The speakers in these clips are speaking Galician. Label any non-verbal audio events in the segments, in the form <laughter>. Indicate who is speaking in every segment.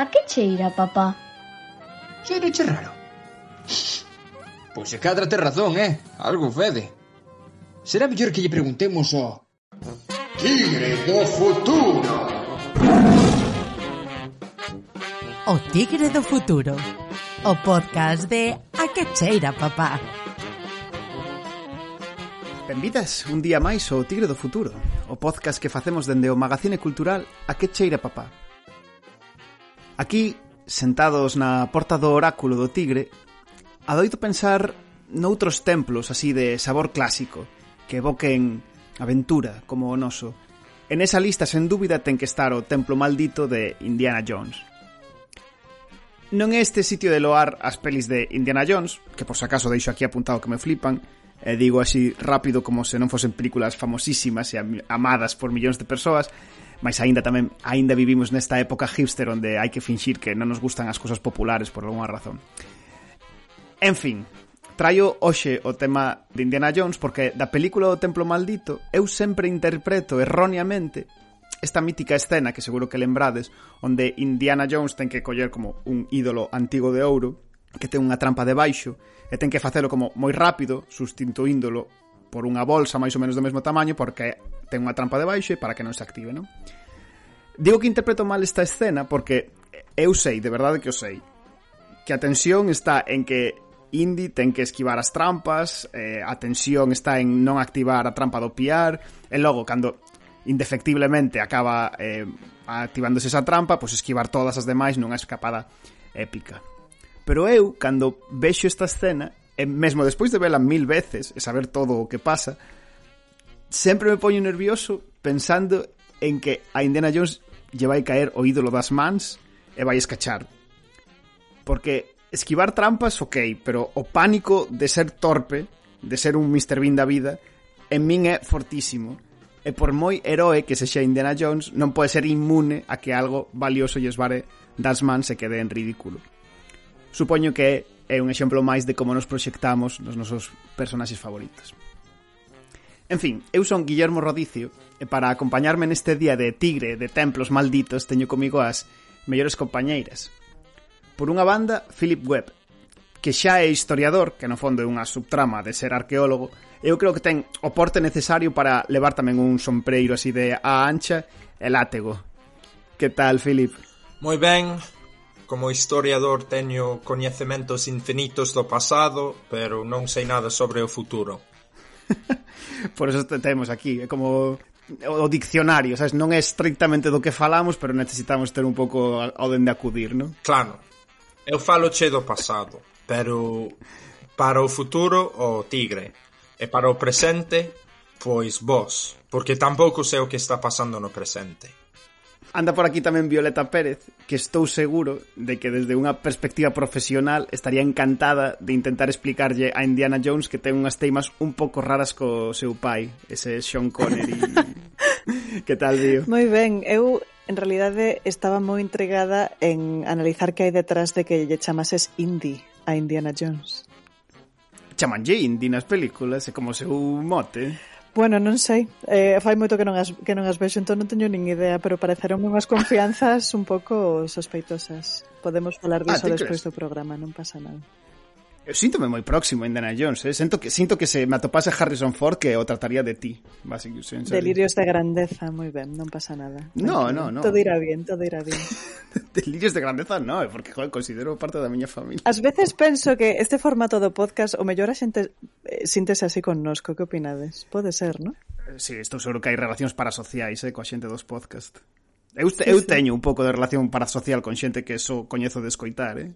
Speaker 1: A que cheira, papá?
Speaker 2: Cheira che raro. Pois se cadra te razón, eh? Algo fede. Será mellor que lle preguntemos ao... Tigre do futuro!
Speaker 3: O Tigre do futuro. O podcast de A que cheira, papá.
Speaker 4: Benvidas un día máis ao Tigre do Futuro, o podcast que facemos dende o Magazine Cultural A que cheira, papá, Aquí, sentados na porta do oráculo do Tigre, adoito pensar noutros templos así de sabor clásico, que evoquen aventura como o noso. En esa lista, sen dúbida, ten que estar o templo maldito de Indiana Jones. Non é este sitio de loar as pelis de Indiana Jones, que por se acaso deixo aquí apuntado que me flipan, e digo así rápido como se non fosen películas famosísimas e amadas por millóns de persoas, mas aínda tamén aínda vivimos nesta época hipster onde hai que finxir que non nos gustan as cousas populares por algunha razón. En fin, traio hoxe o tema de Indiana Jones porque da película do Templo Maldito eu sempre interpreto erróneamente esta mítica escena que seguro que lembrades onde Indiana Jones ten que coller como un ídolo antigo de ouro que ten unha trampa debaixo e ten que facelo como moi rápido, sustituíndolo por unha bolsa máis ou menos do mesmo tamaño porque ten unha trampa debaixo e para que non se active, non? Digo que interpreto mal esta escena porque eu sei, de verdade que o sei, que a tensión está en que Indy ten que esquivar as trampas, eh, a tensión está en non activar a trampa do piar, e logo, cando indefectiblemente acaba eh, activándose esa trampa, pois esquivar todas as demais nunha escapada épica. Pero eu, cando vexo esta escena, e mesmo despois de vela mil veces e saber todo o que pasa, sempre me poño nervioso pensando en que a Indiana Jones lle vai caer o ídolo das mans e vai escachar. Porque esquivar trampas, ok, pero o pánico de ser torpe, de ser un Mr. Bean da vida, en min é fortísimo. E por moi heroe que se xa Indiana Jones, non pode ser inmune a que algo valioso lle esbare das mans e quede en ridículo. Supoño que é un exemplo máis de como nos proxectamos nos nosos personaxes favoritos. En fin, eu son Guillermo Rodicio e para acompañarme neste día de tigre de templos malditos teño comigo as mellores compañeiras. Por unha banda, Philip Webb, que xa é historiador, que no fondo é unha subtrama de ser arqueólogo, eu creo que ten o porte necesario para levar tamén un sombreiro así de a ancha e látego. Que tal, Philip?
Speaker 5: Moi ben, Como historiador teño coñecementos infinitos do pasado, pero non sei nada sobre o futuro. <laughs>
Speaker 4: Por eso te temos aquí, é como o diccionario, sabes, non é estrictamente do que falamos, pero necesitamos ter un pouco ao dende acudir, non?
Speaker 5: Claro. Eu falo che do pasado, pero para o futuro o tigre e para o presente pois vos, porque tampouco sei o que está pasando no presente.
Speaker 4: Anda por aquí tamén Violeta Pérez, que estou seguro de que desde unha perspectiva profesional estaría encantada de intentar explicarlle a Indiana Jones que ten unhas teimas un pouco raras co seu pai, ese Sean Connery. <laughs> que tal, Dio?
Speaker 6: Moi ben, eu en realidade estaba moi intrigada en analizar que hai detrás de que lle chamases Indy a Indiana Jones.
Speaker 4: Chamanlle Indy nas películas, é como seu mote.
Speaker 6: Bueno, non sei, eh, fai moito que non as, que non as vexo, entón non teño nin idea, pero pareceron unhas confianzas un pouco sospeitosas. Podemos falar disso ah, despois do programa, non pasa nada.
Speaker 4: Eu síntome moi próximo a Indiana Jones, eh? sinto que sinto que se me atopase Harrison Ford que o trataría de ti, basicamente.
Speaker 6: Delirios de grandeza, moi ben, non pasa nada.
Speaker 4: No, no, no.
Speaker 6: Todo irá bien, todo irá bien. <laughs>
Speaker 4: Delirios de grandeza, no, eh, porque joder, considero parte da miña familia.
Speaker 6: As veces penso que este formato do podcast o mellor a xente eh, síntese así connosco, que opinades? Pode ser, non?
Speaker 4: Eh, sí, estou seguro que hai relacións parasociais eh, coa xente dos podcast. Eu, te, eu teño un pouco de relación parasocial con xente que só so coñezo de escoitar, eh?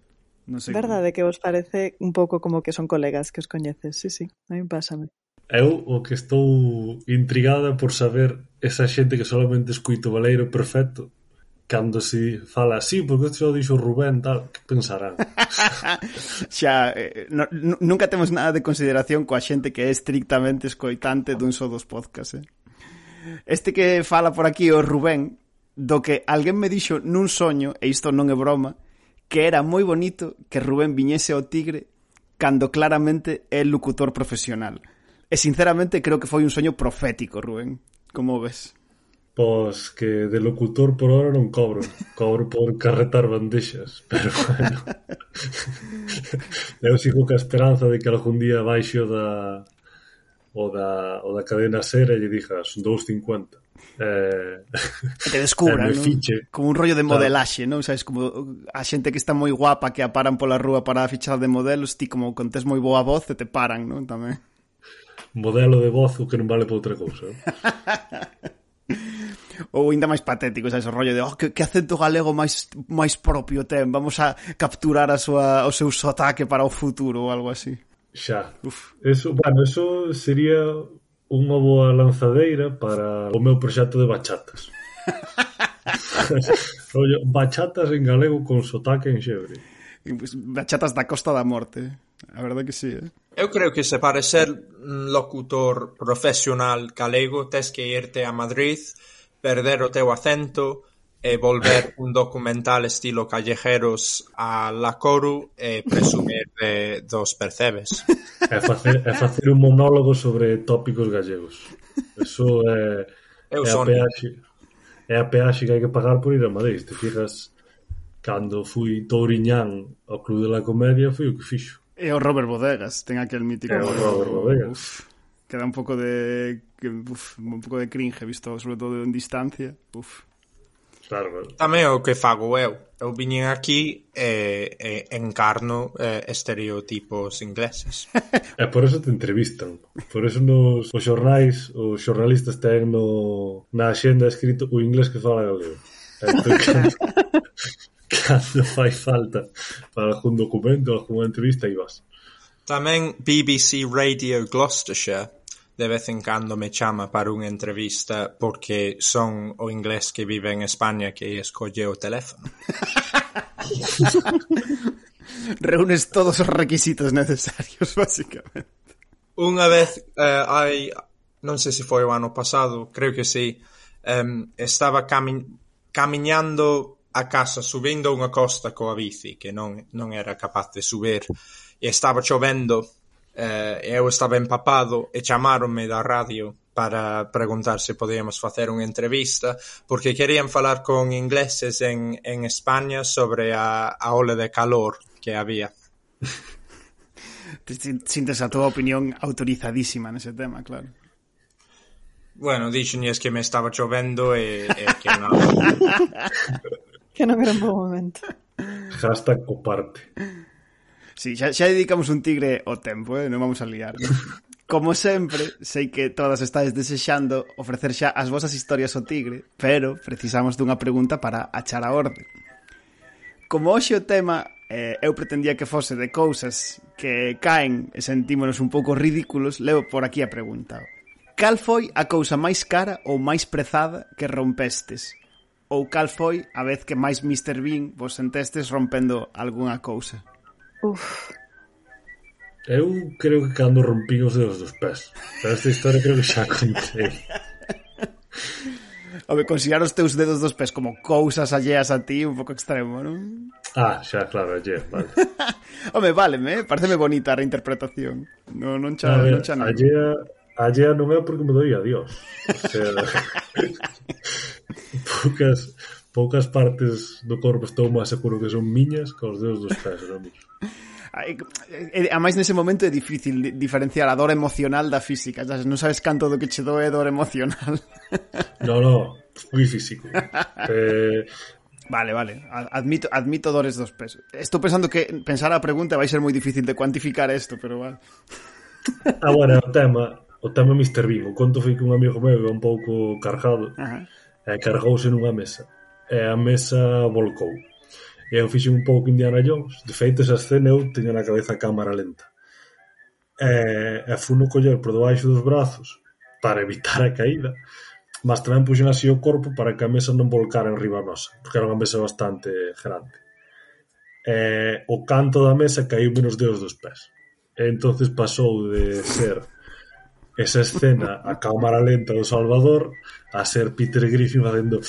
Speaker 6: Non sei Verdade como... que vos parece un pouco como que son colegas que os coñeces, sí, sí, a mí pásame.
Speaker 7: Eu o que estou intrigada por saber esa xente que solamente escuito Valeiro perfecto cando se fala así, porque isto dixo Rubén, tal, que pensarán? <laughs> <laughs>
Speaker 4: xa, eh, no, nunca temos nada de consideración coa xente que é estrictamente escoitante dun só dos podcast, eh? Este que fala por aquí, o Rubén, do que alguén me dixo nun soño, e isto non é broma, que era moi bonito que Rubén viñese ao Tigre cando claramente é locutor profesional. E sinceramente creo que foi un soño profético, Rubén. Como ves?
Speaker 7: Pois que de locutor por hora non cobro. Cobro por carretar bandexas. <laughs> Pero bueno. Eu sigo ca esperanza de que algún día baixo da o da, o da cadena ser e lle dixas 2.50 eh,
Speaker 4: que descubran, <laughs>
Speaker 7: eh,
Speaker 4: non? como un rollo de modelaxe, claro. non? Sabes, como a xente que está moi guapa que a paran pola rúa para fichar de modelos, ti como contes moi boa voz e te paran, non? Tamén.
Speaker 7: Modelo de voz o que non vale para outra cousa. Eh. <laughs>
Speaker 4: ou ainda máis patético, sabes, o rollo de oh, que, que acento galego máis máis propio ten, vamos a capturar a súa, o seu sotaque para o futuro ou algo así.
Speaker 7: Xa. Uf. Eso, bueno, eso sería unha boa lanzadeira para o meu proxecto de bachatas. <laughs> Rollo, bachatas en galego con sotaque en xebre.
Speaker 4: Bachatas da Costa da Morte. A verdade que sí, eh?
Speaker 5: Eu creo que se para ser locutor profesional galego tes que irte a Madrid, perder o teu acento, e volver un documental estilo Callejeros a la Coru e presumir de, dos percebes.
Speaker 7: É <laughs> facer, é facer un monólogo sobre tópicos gallegos. Eso é,
Speaker 5: Eu
Speaker 7: é, a peaxe, é a peaxe que hai que pagar por ir a Madrid. Te fijas, cando fui Touriñán ao Club de la Comedia, foi o que fixo.
Speaker 4: E o Robert Bodegas, ten aquel mítico...
Speaker 7: É o Robert Bodegas.
Speaker 4: Uf queda un pouco de uf, un pouco de cringe visto sobre todo en distancia uf
Speaker 7: Claro, claro.
Speaker 5: Tamén é o que fago eu. Eu viñen aquí e, e encarno e, estereotipos ingleses. <laughs>
Speaker 7: e por eso te entrevistan. Por eso nos os xornais, os xornalistas ten no, na axenda escrito o inglés que fala galego. Entón, <laughs> cando fai falta para algún documento, algunha entrevista, e vas.
Speaker 5: Tamén BBC Radio Gloucestershire de vez en cando me chama para unha entrevista porque son o inglés que vive en España que escolle o teléfono. <laughs>
Speaker 4: Reúnes todos os requisitos necesarios, basicamente.
Speaker 5: Unha vez eh, hai, non sei se foi o ano pasado, creo que sí, um, estaba cami camiñando a casa subindo unha costa coa bici que non, non era capaz de subir e estaba chovendo eh, eu estaba empapado e chamáronme da radio para preguntar se podíamos facer unha entrevista porque querían falar con ingleses en, en España sobre a, a ola de calor que había.
Speaker 4: Sintes a túa opinión autorizadísima nese tema, claro.
Speaker 5: Bueno, dixenlles que me estaba chovendo e, e que non... <laughs>
Speaker 6: que non era un bom momento.
Speaker 7: Hashtag coparte.
Speaker 4: Sí, xa, xa dedicamos un tigre o tempo, eh? non vamos a liar. <laughs> Como sempre, sei que todas estáis desexando ofrecer xa as vosas historias ao tigre, pero precisamos dunha pregunta para achar a orde. Como hoxe o tema eh, eu pretendía que fose de cousas que caen e sentímonos un pouco ridículos, levo por aquí a pregunta. Cal foi a cousa máis cara ou máis prezada que rompestes? Ou cal foi a vez que máis Mr. Bean vos sentestes rompendo algunha cousa?
Speaker 6: Uf.
Speaker 7: Eu creo que cando rompí os dedos dos pés. Pero esta historia creo que xa contei. <laughs>
Speaker 4: Home, considerar os teus dedos dos pés como cousas alleas a ti un pouco extremo, non?
Speaker 7: Ah, xa, claro, ayer, vale. <laughs>
Speaker 4: Home, váleme, pareceme bonita a reinterpretación. No, non xa,
Speaker 7: a ver,
Speaker 4: non xa non.
Speaker 7: Allea, allea non é porque me doía a Dios. O sea, <laughs> poucas, Poucas partes do corpo estou máis seguro que son miñas que os dedos dos pés, non?
Speaker 4: A máis nese momento é difícil diferenciar a dor emocional da física xa, Non sabes canto do que che doe dor emocional
Speaker 7: Non, non, moi físico <laughs> eh,
Speaker 4: Vale, vale. Admito, admito dores dos pesos. Estou pensando que pensar a pregunta vai ser moi difícil de cuantificar isto, pero vale.
Speaker 7: Ah, Agora, o tema, o tema Mr. Bean. O conto foi que un amigo meu é un pouco cargado
Speaker 4: Ajá.
Speaker 7: e cargouse nunha mesa e a mesa volcou. E eu fixen un pouco Indiana Jones. De feito, esa escena eu teño na cabeza a cámara lenta. E, e funo coller por debaixo dos brazos para evitar a caída, mas tamén puxen así o corpo para que a mesa non volcara enriba nosa, porque era unha mesa bastante grande. E, o canto da mesa caiu menos dedos dos pés. E entonces pasou de ser esa escena a cámara lenta do Salvador a ser Peter Griffin facendo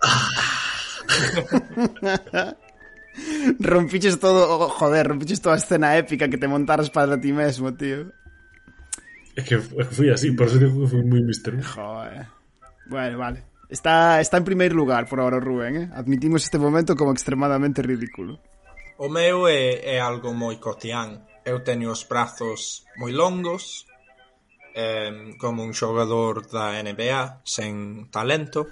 Speaker 7: <laughs>
Speaker 4: rompiches todo, joder, rompiches toda a escena épica que te montaras para ti mesmo, tío.
Speaker 7: É que fui así, por eso digo que fui moi mister.
Speaker 4: Joder. Bueno, vale. Está, está en primeiro lugar por ahora, Rubén, eh? Admitimos este momento como extremadamente ridículo.
Speaker 5: O meu é, é algo moi cotián. Eu teño os brazos moi longos, eh, como un xogador da NBA, sen talento.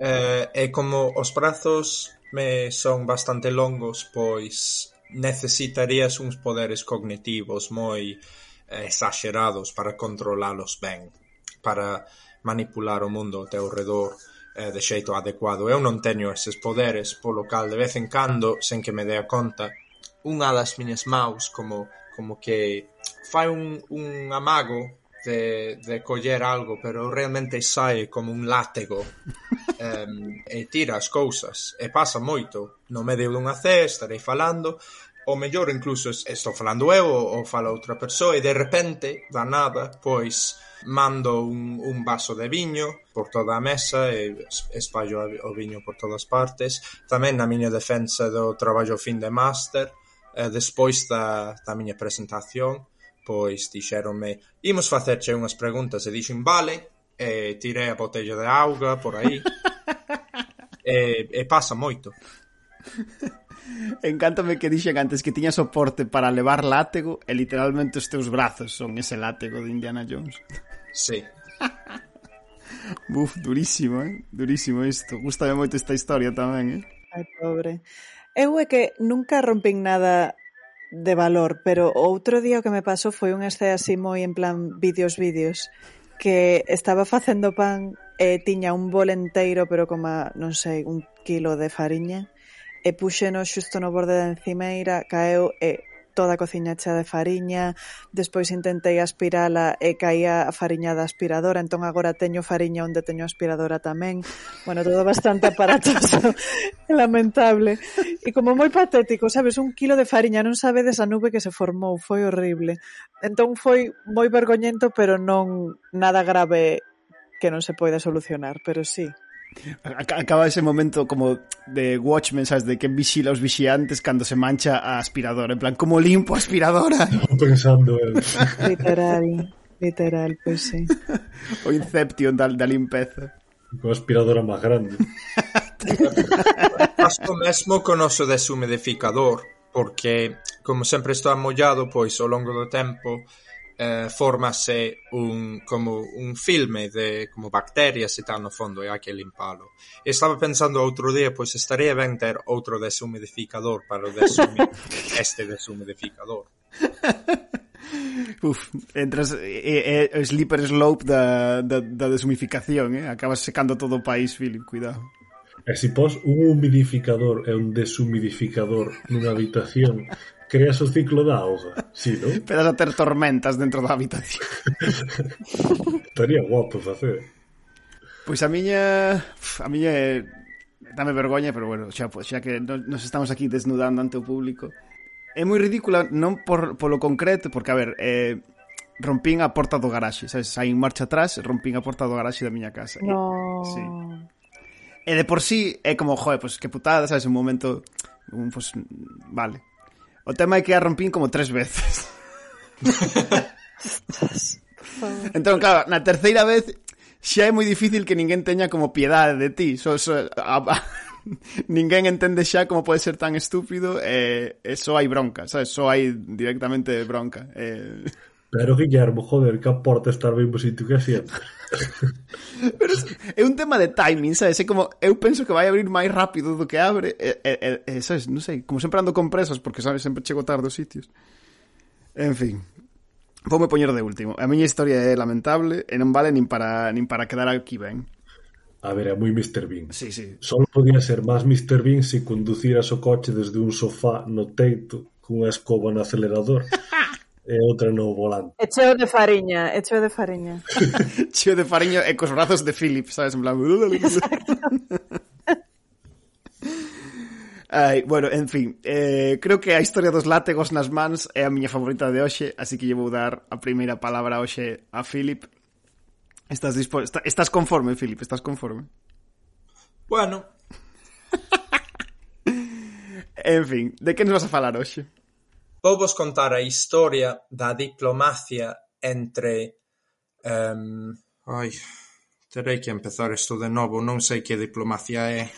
Speaker 5: Eh, e como os brazos me son bastante longos, pois necesitarías uns poderes cognitivos moi eh, exagerados para controlalos ben, para manipular o mundo ao teu redor eh, de xeito adecuado. Eu non teño eses poderes, polo cal de vez en cando, sen que me dea conta, unha das miñas maus como como que fai un, un amago de, de coller algo, pero realmente sae como un látego <laughs> um, e tira as cousas. E pasa moito no medio dunha cesta, estarei falando, o mellor incluso estou falando eu ou, ou fala outra persoa e de repente, da nada, pois mando un, un vaso de viño por toda a mesa e espallo o viño por todas partes. Tamén na miña defensa do traballo fin de máster, eh, despois da, da miña presentación, Pois dixeronme imos facerche unhas preguntas e dixen vale e tirei a botella de auga por aí <laughs> e, e pasa moito.
Speaker 4: Encántame que dixen antes que tiña soporte para levar látego e literalmente os teus brazos son ese látego de Indiana Jones.
Speaker 5: Sí. <laughs>
Speaker 4: Buf, durísimo, eh? Durísimo isto. Gústame moito esta historia tamén, eh?
Speaker 6: Ai, pobre. Eu é que nunca rompín nada de valor, pero o outro día o que me pasou foi un este así moi en plan vídeos vídeos que estaba facendo pan e tiña un bol enteiro, pero como, non sei, un kilo de fariña e puxeno xusto no borde da encimeira, caeu e toda a cociña chea de fariña, despois intentei aspirala e caía a fariña da aspiradora, entón agora teño fariña onde teño aspiradora tamén. Bueno, todo bastante aparatoso, <laughs> lamentable. E como moi patético, sabes, un kilo de fariña, non sabedes a nube que se formou, foi horrible. Entón foi moi vergoñento, pero non nada grave que non se poida solucionar, pero sí,
Speaker 4: Acaba ese momento como de Watchmen, sabes, de que vigila os vixiantes cando se mancha a aspiradora, en plan, como limpo a aspiradora.
Speaker 7: pensando el... <laughs>
Speaker 6: Literal, literal, pois pues, sí. <laughs>
Speaker 4: O Inception da, da limpeza.
Speaker 7: Con aspiradora máis grande. <laughs>
Speaker 5: Paso mesmo con oso deshumidificador, porque como sempre está mollado, pois ao longo do tempo eh, formase un como un filme de como bacterias e tal no fondo e hai que limpalo. E estaba pensando outro día, pois estaría ben ter outro deshumidificador para o deshumi <laughs> este deshumidificador. <laughs>
Speaker 4: Uf, entras é, é slipper slope da, da, da deshumificación, eh? acabas secando todo o país, Philip, cuidado.
Speaker 7: E se pos un humidificador e un deshumidificador nunha habitación Creas o ciclo da auga, si, sí, non? <laughs>
Speaker 4: Pedas a ter tormentas dentro da habitación. <laughs>
Speaker 7: Estaría guapo facer.
Speaker 4: Pois a miña... A miña é... Dame vergoña, pero bueno, xa, xa que nos estamos aquí desnudando ante o público. É moi ridícula, non por, polo concreto, porque, a ver, eh, rompín a porta do garaxe, sabes? Saí en marcha atrás, rompín a porta do garaxe da miña casa.
Speaker 6: No.
Speaker 4: E, sí. e de por sí é como, joder, pois pues, que putada, sabes? Un momento un, pues, vale, O tema é que a rompín como tres veces. entón, claro, na terceira vez xa é moi difícil que ninguén teña como piedade de ti. So, so, a, a, <laughs> ninguén entende xa como pode ser tan estúpido e, e só hai bronca, sabes? Só hai directamente bronca. E...
Speaker 7: Pero Guillermo, joder, que aporta estar ben sitio <laughs> que siempre.
Speaker 4: Pero é un tema de timing, sabes? É como, eu penso que vai abrir máis rápido do que abre. E, e, e sabes, non sei, como sempre ando con presas, porque sabes, sempre chego tarde aos sitios. En fin, voume poñer de último. A miña historia é lamentable e non vale nin para, nin para quedar aquí ben.
Speaker 7: A ver, é moi Mr. Bean.
Speaker 4: Sí, sí.
Speaker 7: Só podía ser máis Mr. Bean se conduciras o coche desde un sofá no teito cunha escoba no acelerador. <laughs> e outra no volante.
Speaker 6: E cheo de fariña, e cheo de fariña. <laughs>
Speaker 4: cheo de fariña e cos brazos de Philip, sabes, en plan... <laughs> Ai, bueno, en fin, eh, creo que a historia dos látegos nas mans é a miña favorita de hoxe, así que lle vou dar a primeira palabra hoxe a Philip. Estás dispo... Está... estás conforme, Philip, estás conforme?
Speaker 5: Bueno. <laughs>
Speaker 4: en fin, de que nos vas a falar hoxe?
Speaker 5: vou vos contar a historia da diplomacia entre Ai, terei que empezar isto de novo, non sei que diplomacia é. <laughs>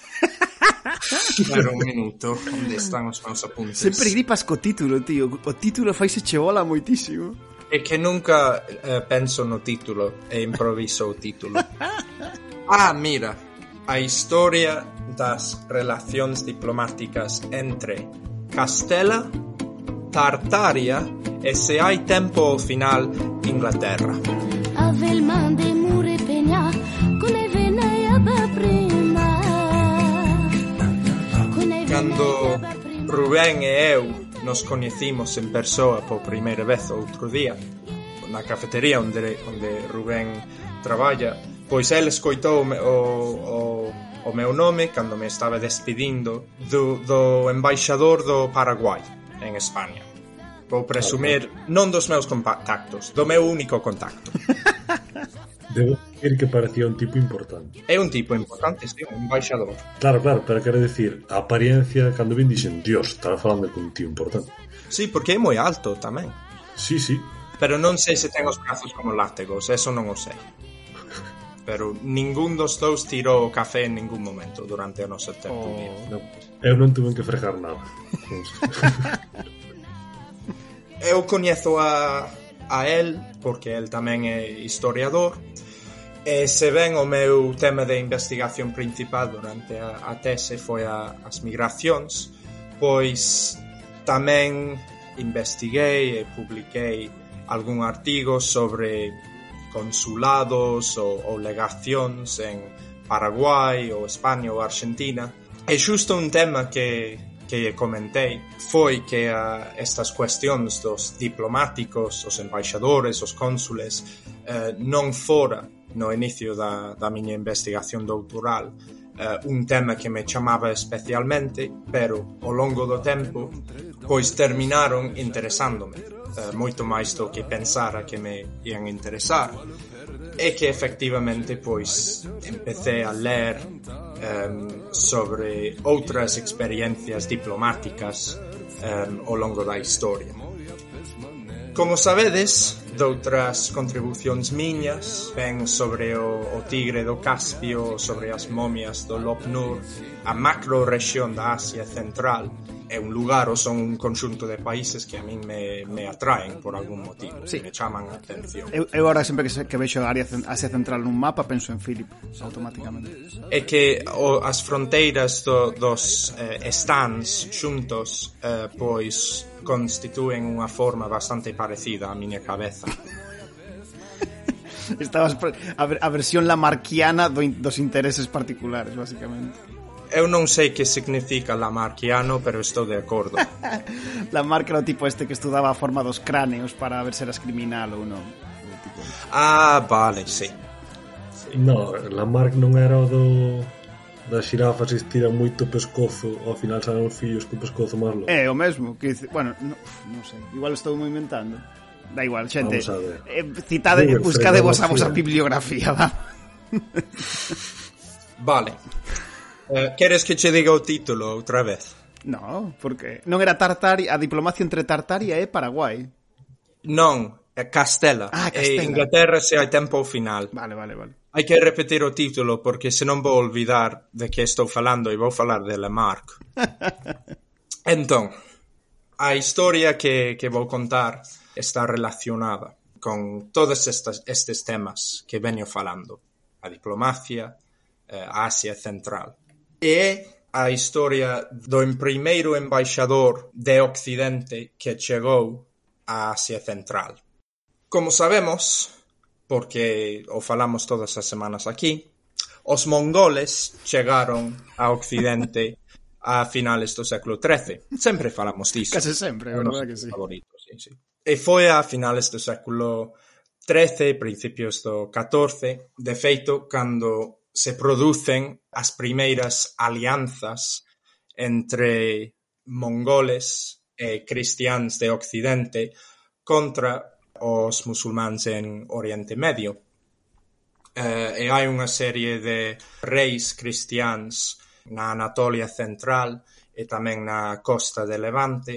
Speaker 5: Espera un minuto, onde están os meus apuntes?
Speaker 4: Sempre gripas co título, tío. O título faise che bola moitísimo.
Speaker 5: É que nunca eh, penso no título e improviso o título. <laughs> ah, mira, a historia das relacións diplomáticas entre Castela Tartaria e se hai tempo final Inglaterra.
Speaker 1: De mure pegna, con prima.
Speaker 5: Cando Rubén e eu nos coñecimos en persoa por primeira vez outro día na cafetería onde, onde Rubén traballa pois el escoitou o, o, o meu nome cando me estaba despedindo do, do embaixador do Paraguai en España. Vou presumir non dos meus contactos, do meu único contacto. <laughs>
Speaker 7: Debo decir que parecía un tipo importante.
Speaker 5: É un tipo importante, sí, un baixador.
Speaker 7: Claro, claro, pero quero decir, a apariencia, cando vin dixen, dios, estaba falando con un tío importante.
Speaker 5: Sí, porque é moi alto tamén.
Speaker 7: Sí, sí.
Speaker 5: Pero non sei se ten os brazos como látegos, eso non o sei pero ningún dos dous tirou o café en ningún momento durante o noso tempo
Speaker 4: oh.
Speaker 5: vivo.
Speaker 7: Non, eu non tuve que fregar nada. <laughs>
Speaker 5: eu coñezo a, a el, porque el tamén é historiador, e se ben o meu tema de investigación principal durante a, a tese foi a, as migracións, pois tamén investiguei e publiquei algún artigo sobre consulados ou, ou legacións en Paraguai ou España ou Argentina. E xusto un tema que, que comentei foi que a, estas cuestións dos diplomáticos, os embaixadores, os cónsules, eh, non fora no inicio da, da miña investigación doutoral eh, un tema que me chamaba especialmente, pero ao longo do tempo, pois terminaron interesándome eh, moito máis do que pensara que me ian interesar e que efectivamente pois empecé a ler um, sobre outras experiencias diplomáticas um, ao longo da historia. Como sabedes, doutras contribucións miñas ven sobre o, o tigre do Caspio, sobre as momias do Lop Nur, a macro rexión da Asia Central, é un lugar ou son un conxunto de países que a min me, me atraen por algún motivo,
Speaker 4: sí.
Speaker 5: me chaman a atención.
Speaker 4: Eu, eu ahora sempre que, que vexo a área Asia Central nun mapa penso en Philip automáticamente.
Speaker 5: É que o, as fronteiras do, dos eh, stands xuntos eh, pois constitúen unha forma bastante parecida á miña cabeza. <laughs>
Speaker 4: Estabas a, ver, a versión lamarquiana do, dos intereses particulares, basicamente
Speaker 5: eu non sei que significa lamarquiano, pero estou de acordo. <laughs>
Speaker 4: Lamarck era o tipo este que estudaba a forma dos cráneos para ver se eras criminal ou non. Tipo...
Speaker 5: Ah, vale, sí. sí.
Speaker 7: No, Lamarck non era o do das xirafas estiran moito o pescozo ao final sanan fillos co pescozo máis longo.
Speaker 4: É o mesmo, que dice, bueno, non no sei, igual estou moi inventando. Da igual, xente. Eh, citade,
Speaker 7: Google,
Speaker 4: buscade vos a vosa bibliografía, va.
Speaker 5: vale. Eh, queres que che diga o título outra vez?
Speaker 4: No, porque non era Tartaria, a diplomacia entre Tartaria e Paraguai.
Speaker 5: Non, é Castela.
Speaker 4: Ah, Castela.
Speaker 5: E Inglaterra se hai tempo ao final.
Speaker 4: Vale, vale, vale.
Speaker 5: Hai que repetir o título porque se non vou olvidar de que estou falando e vou falar de Lamarck. <laughs> entón, a historia que, que vou contar está relacionada con todos estas, estes temas que veño falando. A diplomacia, eh, a Asia Central. É a historia do primeiro embaixador de Occidente que chegou á Asia Central. Como sabemos, porque o falamos todas as semanas aquí, os mongoles chegaron a Occidente a finales do século XIII. Sempre falamos disso.
Speaker 4: Case sempre,
Speaker 5: é verdade
Speaker 4: que sí.
Speaker 5: Favorito, sí, sí. E foi a finales do século XIII, principios do XIV, de feito, cando se producen as primeiras alianzas entre mongoles e cristiáns de occidente contra os musulmáns en Oriente Medio. Eh, e hai unha serie de reis cristiáns na Anatolia Central e tamén na costa de Levante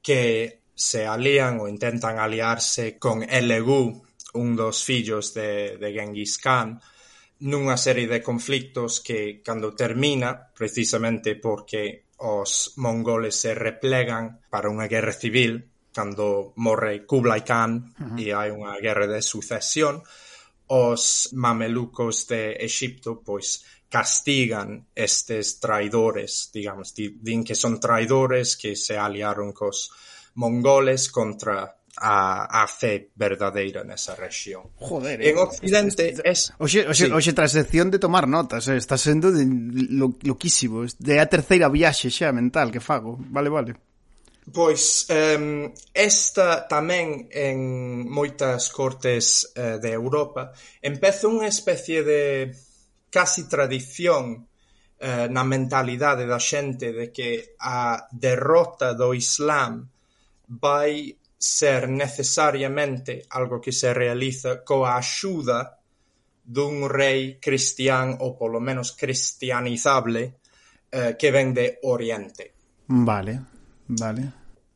Speaker 5: que se alían ou intentan aliarse con Elegú, un dos fillos de, de Genghis Khan, nunha serie de conflictos que cando termina, precisamente porque os mongoles se replegan para unha guerra civil, cando morre Kublai Khan uh -huh. e hai unha guerra de sucesión, os mamelucos de Egipto pois castigan estes traidores, digamos, din que son traidores que se aliaron cos mongoles contra a, a fe verdadeira nesa rexión.
Speaker 4: Joder,
Speaker 5: en
Speaker 4: eh,
Speaker 5: Occidente
Speaker 4: este,
Speaker 5: es...
Speaker 4: Oxe, oxe,
Speaker 5: sí.
Speaker 4: oxe tras sección de tomar notas, eh, está sendo de, lo, loquísimo, de a terceira viaxe xa mental que fago, vale, vale.
Speaker 5: Pois, um, esta tamén en moitas cortes uh, de Europa empeza unha especie de casi tradición uh, na mentalidade da xente de que a derrota do Islam vai ser necesariamente algo que se realiza coa axuda dun rei cristián ou polo menos cristianizable eh, que ven de Oriente.
Speaker 4: Vale, vale.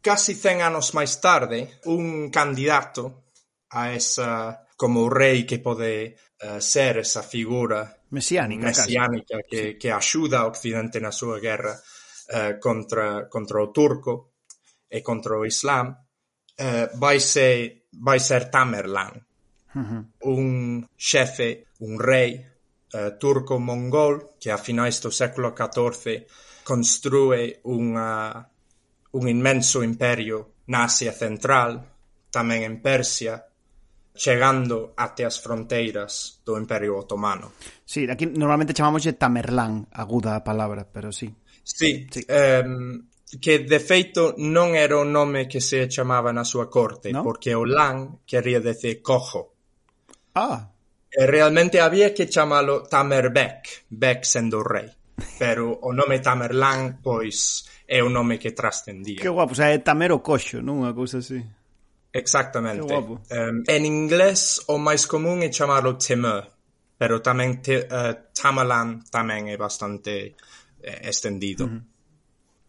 Speaker 5: Casi 100 anos máis tarde, un candidato a esa como rei que pode uh, ser esa figura
Speaker 4: mesiánica,
Speaker 5: mesiánica que, que axuda a Occidente na súa guerra uh, contra, contra o turco e contra o Islam, eh, vaise vai ser Tamerlan,
Speaker 4: uh mm-hmm. -huh.
Speaker 5: un xefe, un rei eh, turco-mongol que a finais do século XIV construe unha, un inmenso imperio na Asia Central, tamén en Persia, chegando até as fronteiras do Imperio Otomano.
Speaker 4: Sí, aquí normalmente chamamos de Tamerlán, aguda a palabra, pero sí.
Speaker 5: Sí, sí. Eh, que de feito non era o nome que se chamaba na súa corte,
Speaker 4: ¿No?
Speaker 5: porque o lan quería decir cojo.
Speaker 4: Ah.
Speaker 5: E realmente había que chamalo Tamerbek, Bek sendo o rei. <laughs> Pero o nome Tamerlan, pois, é o nome que trascendía.
Speaker 4: Que guapo, o sea, é Tamer o coxo, non? Unha cousa así.
Speaker 5: Exactamente. Um, en inglés o máis común é chamalo Temer, pero tamén te, uh, Tamerlan tamén é bastante eh, estendido. Uh -huh.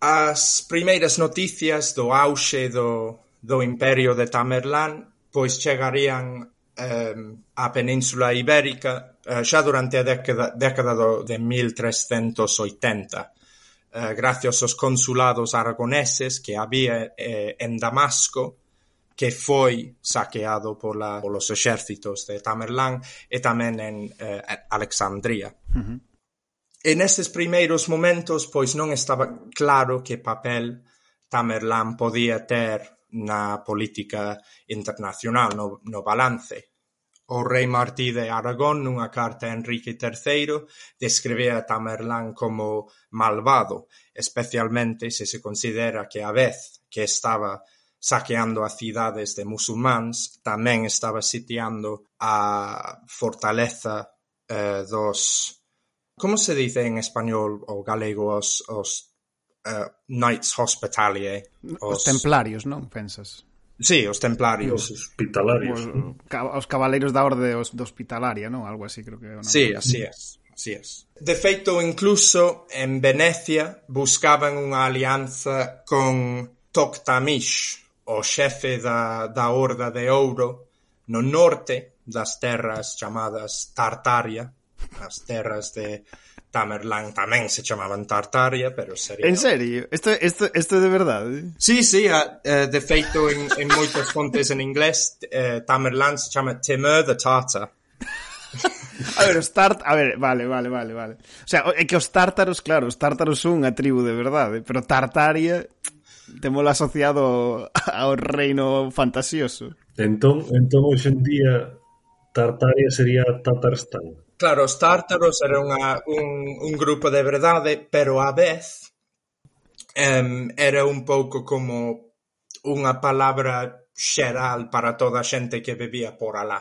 Speaker 5: As primeiras noticias do auxe do do Imperio de Tamerlán pois chegarían á Península Ibérica eh, xa durante a década década do de mil trescentos oitenta eh, gracias aos consulados aragoneses que había eh, en Damasco que foi saqueado pola polos exércitos de Tamerlán e tamén en Alexandría.
Speaker 4: Uh -huh.
Speaker 5: E estes primeiros momentos pois non estaba claro que papel Tamerlán podía ter na política internacional, no, no balance. O rei Martí de Aragón, nunha carta a Enrique III, describía a Tamerlán como malvado, especialmente se se considera que a vez que estaba saqueando a cidades de musulmáns, tamén estaba sitiando a fortaleza eh, dos Como se dice en español ou galego os os uh, Knights Hospitalier?
Speaker 4: Os... os templarios, non? Pensas?
Speaker 5: Sí, os templarios.
Speaker 7: Os hospitalarios.
Speaker 4: Os, os cabaleiros da orde os, do hospitalaria, non? Algo así, creo que... Non?
Speaker 5: Sí, así é. Así é. De feito, incluso, en Venecia buscaban unha alianza con Toctamish, o xefe da, da Horda de Ouro no norte das terras chamadas Tartaria, as terras de Tamerlán tamén se chamaban Tartaria, pero sería...
Speaker 4: En serio? Isto, isto, isto de verdade?
Speaker 5: Sí, sí, a, uh, de feito en, en moitas fontes en inglés uh, Tamerlán se chama Timur the Tartar. <laughs>
Speaker 4: A ver, os tart... A ver, vale, vale, vale, vale. O sea, é que os tártaros, claro, os tártaros son unha tribu de verdade, pero Tartaria temolo asociado <laughs> ao reino fantasioso.
Speaker 7: Entón, entón hoxe en día Tartaria sería Tatarstán.
Speaker 5: Claro, os tártaros era unha, un, un grupo de verdade, pero á vez um, era un pouco como unha palabra xeral para toda a xente que vivía por alá.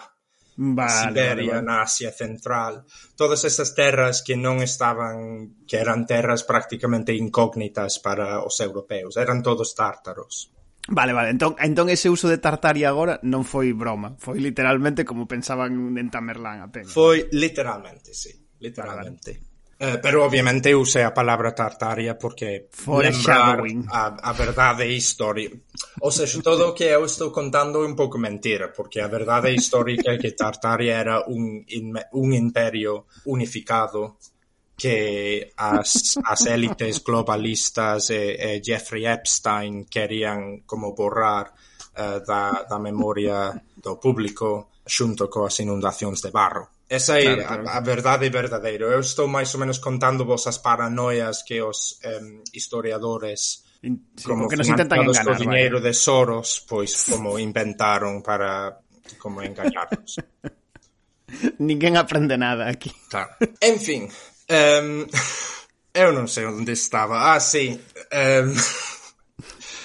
Speaker 4: Vale,
Speaker 5: Siberia,
Speaker 4: vale, vale.
Speaker 5: na Asia Central, todas esas terras que non estaban, que eran terras prácticamente incógnitas para os europeos, eran todos tártaros.
Speaker 4: Vale, vale, entón, entón ese uso de Tartaria agora non foi broma, foi literalmente como pensaban en Tamerlán apenas.
Speaker 5: Foi literalmente, sí, literalmente. Vale. Eh, pero obviamente usei a palabra Tartaria porque lembrar a, a verdade histórica. Ou seja, todo o que eu estou contando é un pouco mentira, porque a verdade histórica é que Tartaria era un, un imperio unificado que as, as élites globalistas e, e Jeffrey Epstein querían como borrar uh, da, da memoria do público xunto coas inundacións de barro. Esa é
Speaker 4: claro, claro.
Speaker 5: A, a verdade verdadeiro. Eu estou máis ou menos contando vos as paranoias que os um, historiadores
Speaker 4: In, sí,
Speaker 5: como
Speaker 4: que nos intentan
Speaker 5: enganar, co dinheiro
Speaker 4: vale.
Speaker 5: de Soros, pois como inventaron para como engañarnos. <laughs>
Speaker 4: Ninguén aprende nada aquí.
Speaker 5: Claro. En fin, Um, eu non sei onde estaba. Ah, sí. Um...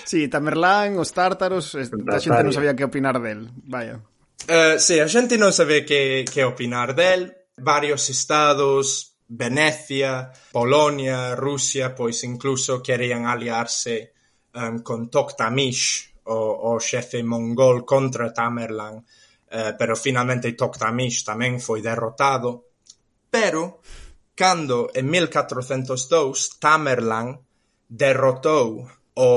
Speaker 4: Sí, Tamerlán, os tártaros, a xente non sabía que opinar del. Vaya.
Speaker 5: Uh, sí, a xente non sabe que, que opinar del. Varios estados, Venecia, Polonia, Rusia, pois incluso querían aliarse um, con Toktamish, o, o xefe mongol contra Tamerlán, uh, pero finalmente Toktamish tamén foi derrotado. Pero cando en mil catrocentos dous Tamerlán derrotou o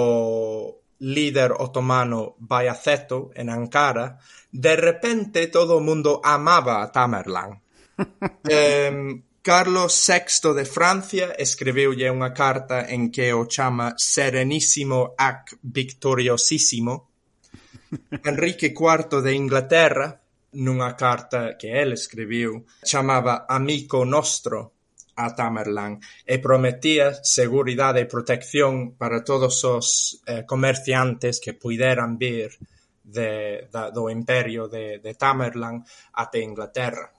Speaker 5: líder otomano Bayaceto en Ankara, de repente todo o mundo amaba a Tamerlán. <laughs> eh, Carlos VI de Francia escribiulle unha carta en que o chama serenísimo ac victoriosísimo. <laughs> Enrique IV de Inglaterra, nunha carta que el escribiu, chamaba Amico Nostro, a Tamerlán e prometía seguridade e protección para todos os eh, comerciantes que puideran vir de, da, do imperio de, de Tamerlán até Inglaterra.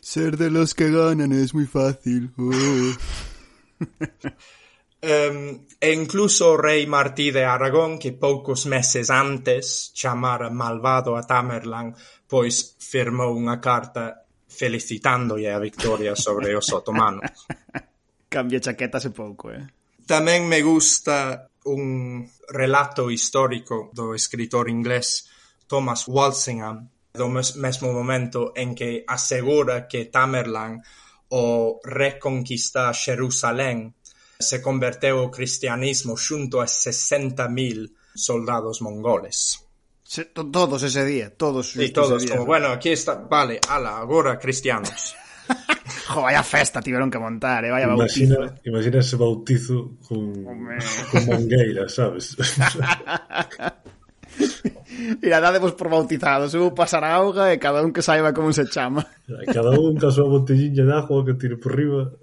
Speaker 4: Ser de los que ganan es muy fácil. Oh.
Speaker 5: Um, <laughs> e incluso o rei Martí de Aragón, que poucos meses antes chamara malvado a Tamerlán, pois firmou unha carta felicitándolle a victoria sobre os otomanos. <laughs>
Speaker 4: Cambia chaquetas e pouco, eh?
Speaker 5: Tamén me gusta un relato histórico do escritor inglés Thomas Walsingham do mes mesmo momento en que asegura que Tamerlan o reconquista Xerusalén se converteu ao cristianismo xunto a 60.000 soldados mongoles.
Speaker 4: Se, to, todos ese día, todos. Sí,
Speaker 5: todos,
Speaker 4: día,
Speaker 5: como, ¿no? bueno, aquí está, vale, ala, agora cristianos. <laughs>
Speaker 4: jo, vaya festa tiveron que montar, eh, vaya
Speaker 7: imagina,
Speaker 4: bautizo. Eh.
Speaker 7: Imagina ese bautizo con, con mangueira, sabes? <laughs>
Speaker 4: Mira, dadevos por bautizados, eu pasar a auga e eh, cada un que saiba como se chama.
Speaker 7: Cada un ca súa botellinha de agua que tire por riba.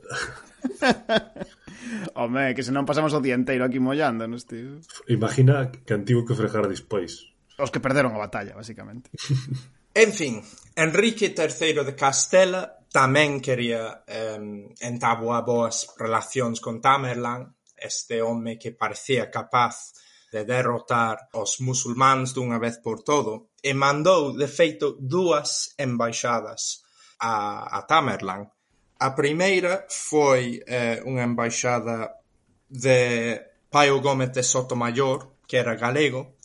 Speaker 7: <laughs>
Speaker 4: Home, que senón pasamos o día inteiro aquí mollándonos, tío.
Speaker 7: Imagina que antigo que fregar despois
Speaker 4: os que perderon a batalla, basicamente. <laughs>
Speaker 5: en fin, Enrique III de Castela tamén quería eh, entabuar boas relacións con Tamerlán, este home que parecía capaz de derrotar os musulmáns dunha vez por todo, e mandou, de feito, dúas embaixadas a, a Tamerlán. A primeira foi eh, unha embaixada de Paio Gómez de Sotomayor, que era galego,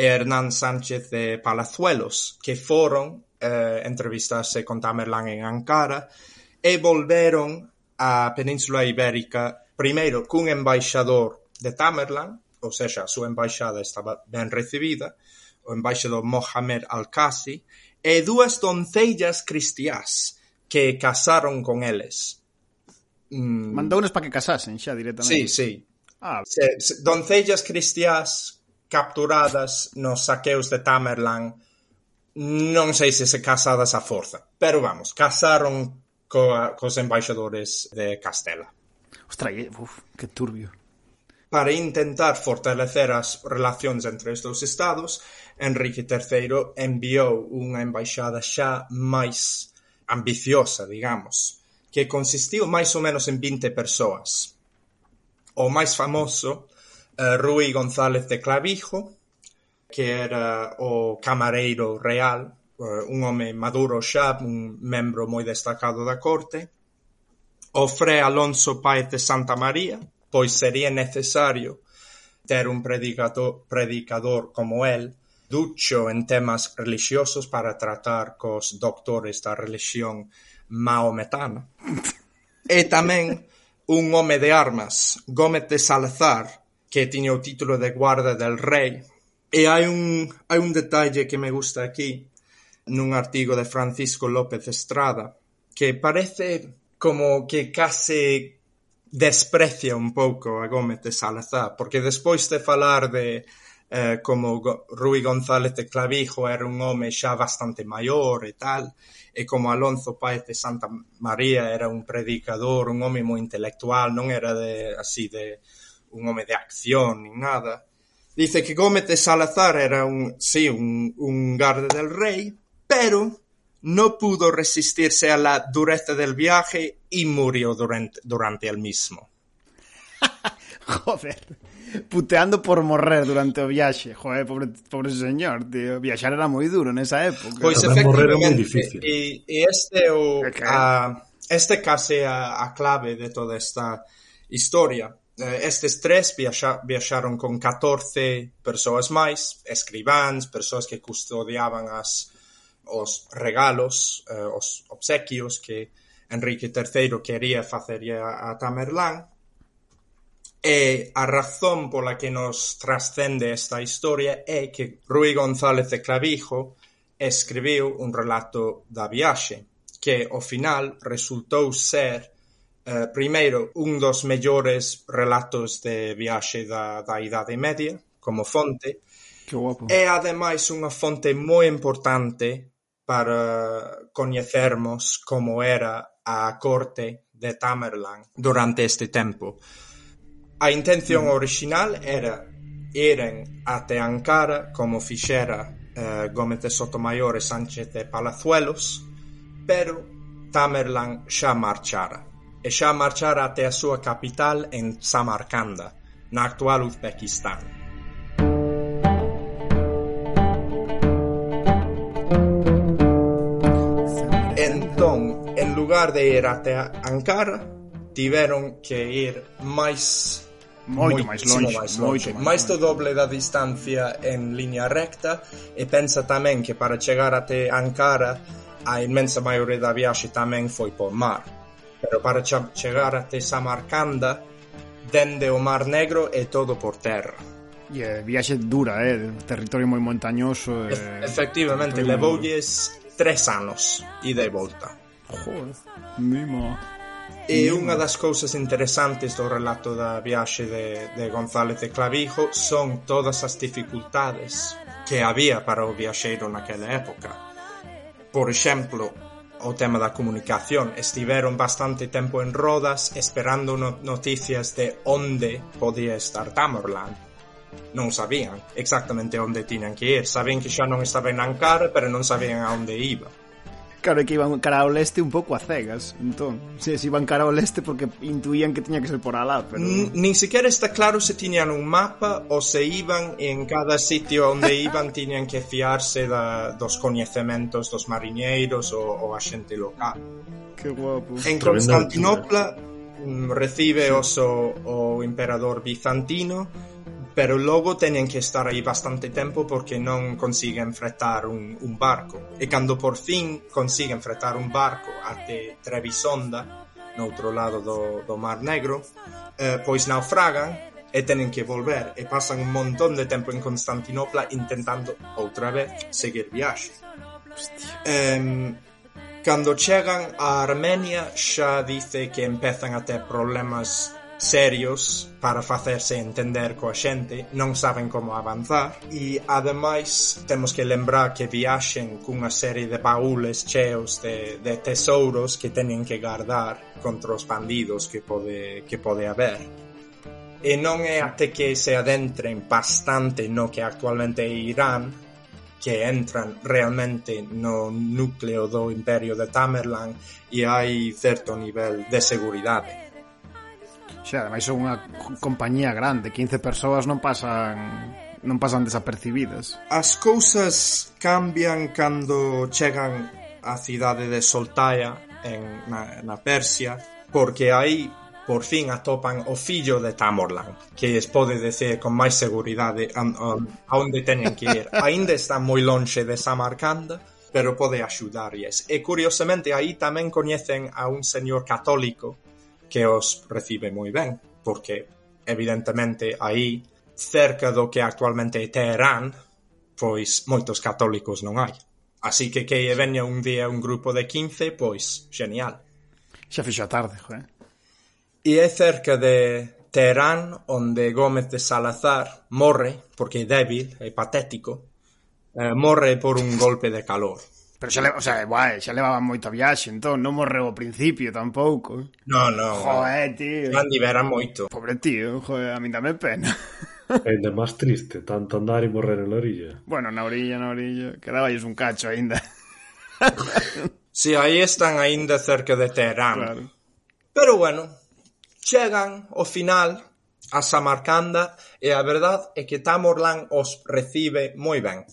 Speaker 5: e Hernán Sánchez de Palazuelos, que foron eh, entrevistarse con Tamerlán en Ankara e volveron á Península Ibérica primeiro cun embaixador de Tamerlán, ou seja, a súa embaixada estaba ben recibida, o embaixador Mohamed Al-Qasi, e dúas doncellas cristiás que casaron con eles. Mm.
Speaker 4: Mandounos para que casasen xa directamente.
Speaker 5: Sí, sí.
Speaker 4: Ah.
Speaker 5: Se, se, doncellas cristiás capturadas nos saqueos de Tamerlán non sei se se casadas a forza, pero vamos, casaron coa, cos embaixadores de Castela.
Speaker 4: Ostras, eh, uf, que turbio.
Speaker 5: Para intentar fortalecer as relacións entre os dous estados, Enrique III enviou unha embaixada xa máis ambiciosa, digamos, que consistiu máis ou menos en 20 persoas. O máis famoso Eh, Rui González de Clavijo, que era o camareiro real, eh, un home maduro xa, un membro moi destacado da corte, o Fre Alonso Páez de Santa María, pois sería necesario ter un predicador, predicador como el, ducho en temas religiosos para tratar cos doctores da religión maometana. e tamén un home de armas, Gómez de Salazar, que tiña o título de Guarda del Rei. E hai un, hai un detalle que me gusta aquí nun artigo de Francisco López Estrada que parece como que case desprecia un pouco a Gómez de Salazar, porque despois de falar de eh, como Rui González de Clavijo era un home xa bastante maior e tal, e como Alonso Páez de Santa María era un predicador, un home moi intelectual, non era de así de un home de acción ni nada. Dice que Gómez de Salazar era un, sí, un, un guardia del rey, pero no pudo resistirse a la dureza del viaje y murió durante, durante el mismo. <laughs>
Speaker 4: Joder. Puteando por morrer durante o viaxe. Joder, pobre, pobre señor, tío. Viaxar era moi duro nesa época.
Speaker 5: Pois
Speaker 7: Tamén morrer é moi difícil.
Speaker 5: e, e este é o a, este case a, a clave de toda esta historia. Eh, estes tres viaxa, viaxaron con 14 persoas máis, escribáns, persoas que custodiaban as, os regalos, eh, os obsequios que Enrique III quería facerlle a Tamerlán. E a razón pola que nos trascende esta historia é que Rui González de Clavijo escribiu un relato da viaxe que ao final resultou ser Eh, primeiro, un dos mellores relatos de viaxe da, da Idade Media, como fonte.
Speaker 4: Que guapo.
Speaker 5: É ademais unha fonte moi importante para coñecermos como era a corte de Tamerlan durante este tempo. A intención mm. original era iren até Ankara como fixera eh, Gómez de Sotomayor e Sánchez de Palazuelos, pero Tamerlan xa marchara e xa marchara até a súa capital en Samarcanda, na actual Uzbekistán. Entón, en lugar de ir até Ankara, tiveron que ir máis
Speaker 4: moito máis longe,
Speaker 5: máis
Speaker 4: longe,
Speaker 5: moito
Speaker 4: máis
Speaker 5: do doble da distancia en liña recta e pensa tamén que para chegar até Ankara a inmensa maioría da viaxe tamén foi por mar pero para chegar até Samarcanda dende o Mar Negro é todo por terra.
Speaker 4: E yeah, viaxe dura, eh? territorio moi montañoso.
Speaker 5: E...
Speaker 4: Eh,
Speaker 5: Efectivamente, levoulles tres anos e de volta.
Speaker 4: Joder, mimo.
Speaker 5: E unha das cousas interesantes do relato da viaxe de, de González de Clavijo son todas as dificultades que había para o viaxeiro naquela época. Por exemplo, o tema da comunicación. Estiveron bastante tempo en Rodas esperando no noticias de onde podía estar Tamerlán. Non sabían exactamente onde tiñan que ir. Sabían que xa non estaba en Ankara, pero non sabían a onde iba.
Speaker 4: Claro, é que iban cara ao leste un pouco a cegas, entón. Se, se iban cara ao leste porque intuían que tiña que ser por alá, pero...
Speaker 5: N nin sequera está claro se tiñan un mapa ou se iban en cada sitio onde iban <laughs> tiñan que fiarse da, dos coñecementos dos mariñeiros ou, ou a xente local.
Speaker 4: Que guapo.
Speaker 5: En Constantinopla mm, recibe oso o emperador bizantino pero logo teñen que estar aí bastante tempo porque non consiguen fretar un, un barco. E cando por fin consiguen fretar un barco até Trebisonda, no outro lado do, do Mar Negro, eh, pois naufragan e tenen que volver e pasan un montón de tempo en Constantinopla intentando outra vez seguir viaxe. Hostia. Cando chegan a Armenia xa dice que empezan a ter problemas serios para facerse entender coa xente, non saben como avanzar e ademais temos que lembrar que viaxen cunha serie de baúles cheos de, de tesouros que teñen que guardar contra os bandidos que pode, que pode haber e non é até que se adentren bastante no que actualmente é Irán que entran realmente no núcleo do imperio de Tamerlan e hai certo nivel de seguridade.
Speaker 4: Xa, ademais son unha compañía grande, 15 persoas non pasan non pasan desapercibidas.
Speaker 5: As cousas cambian cando chegan á cidade de Soltaia en, na, na Persia porque aí por fin atopan o fillo de Tamorlan que es pode decir con máis seguridade a, a onde teñen que ir <laughs> aínda está moi lonxe de Samarcanda pero pode axudarlles e curiosamente aí tamén coñecen a un señor católico que os recibe moi ben, porque evidentemente aí cerca do que actualmente é Teherán, pois moitos católicos non hai. Así que que veña un día un grupo de 15, pois genial.
Speaker 4: Xa fixo a tarde, joder.
Speaker 5: E é cerca de Teherán, onde Gómez de Salazar morre, porque é débil, é patético, eh, morre por un golpe de calor.
Speaker 4: Pero xa, le, o sea, guai, xa levaba moita viaxe, entón non morreu ao principio tampouco.
Speaker 5: Non, non.
Speaker 4: Joé, tío.
Speaker 5: Non libera moito.
Speaker 4: Pobre tío, joé, a mí dame pena. <laughs>
Speaker 7: Ainda máis triste, tanto andar e morrer na orilla.
Speaker 4: Bueno, na orilla, na orilla. Quedaballes un cacho aínda.
Speaker 5: Si, <laughs> sí, aí están aínda cerca de Teherán.
Speaker 4: Claro.
Speaker 5: Pero bueno, chegan ao final a Samarcanda e a verdad é que Tamorlán os recibe moi ben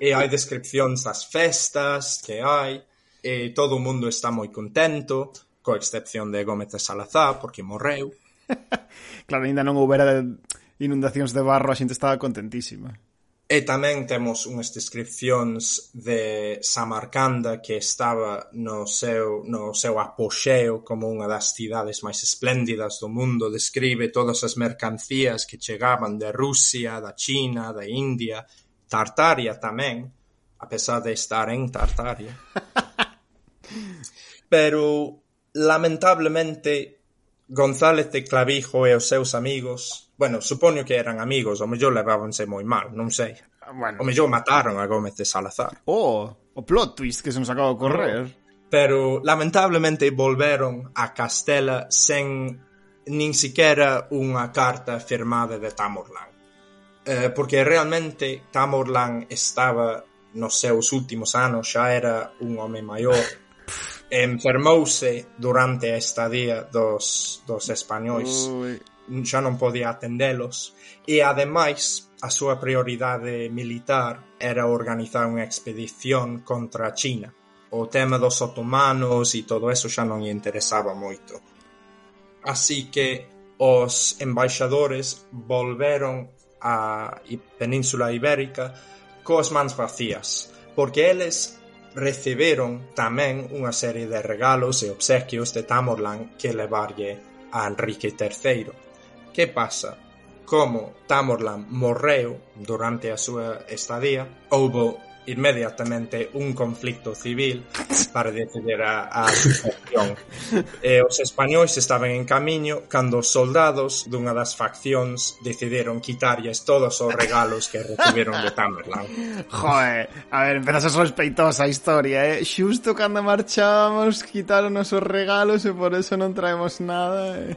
Speaker 5: e hai descripcións das festas que hai, e todo o mundo está moi contento, co excepción de Gómez de Salazar, porque morreu. <laughs>
Speaker 4: claro, ainda non houbera inundacións de barro, a xente estaba contentísima.
Speaker 5: E tamén temos unhas descripcións de Samarcanda que estaba no seu, no seu apoxeo como unha das cidades máis espléndidas do mundo. Describe todas as mercancías que chegaban de Rusia, da China, da India, Tartaria tamén, a pesar de estar en Tartaria. <laughs> Pero, lamentablemente, González de Clavijo e os seus amigos, bueno, supoño que eran amigos, o mellor levábanse moi mal, non sei.
Speaker 4: Bueno.
Speaker 5: O mellor mataron a Gómez de Salazar.
Speaker 4: Oh, o plot twist que se nos acaba de correr.
Speaker 5: Pero lamentablemente volveron a Castela sen nin siquiera unha carta firmada de Tamorlán eh, porque realmente Tamorlan estaba nos seus últimos anos, xa era un home maior, <laughs> enfermouse durante a estadía dos, dos españois.
Speaker 4: Ui.
Speaker 5: Xa non podía atendelos. E, ademais, a súa prioridade militar era organizar unha expedición contra a China. O tema dos otomanos e todo eso xa non lle interesaba moito. Así que os embaixadores volveron a Península Ibérica coas mans vacías, porque eles receberon tamén unha serie de regalos e obsequios de Tamorlán que levarlle a Enrique III. Que pasa? Como Tamorlán morreu durante a súa estadía, houbo inmediatamente un conflicto civil para decidir a, a facción. <laughs> E eh, os españois estaban en camiño cando os soldados dunha das faccións decidiron quitarlles todos os regalos que recibiron de Tamerlan. <laughs>
Speaker 4: Joder, a ver, empezas a sospeitosa a historia, eh? Xusto cando marchábamos quitaron os regalos e por eso non traemos nada, eh?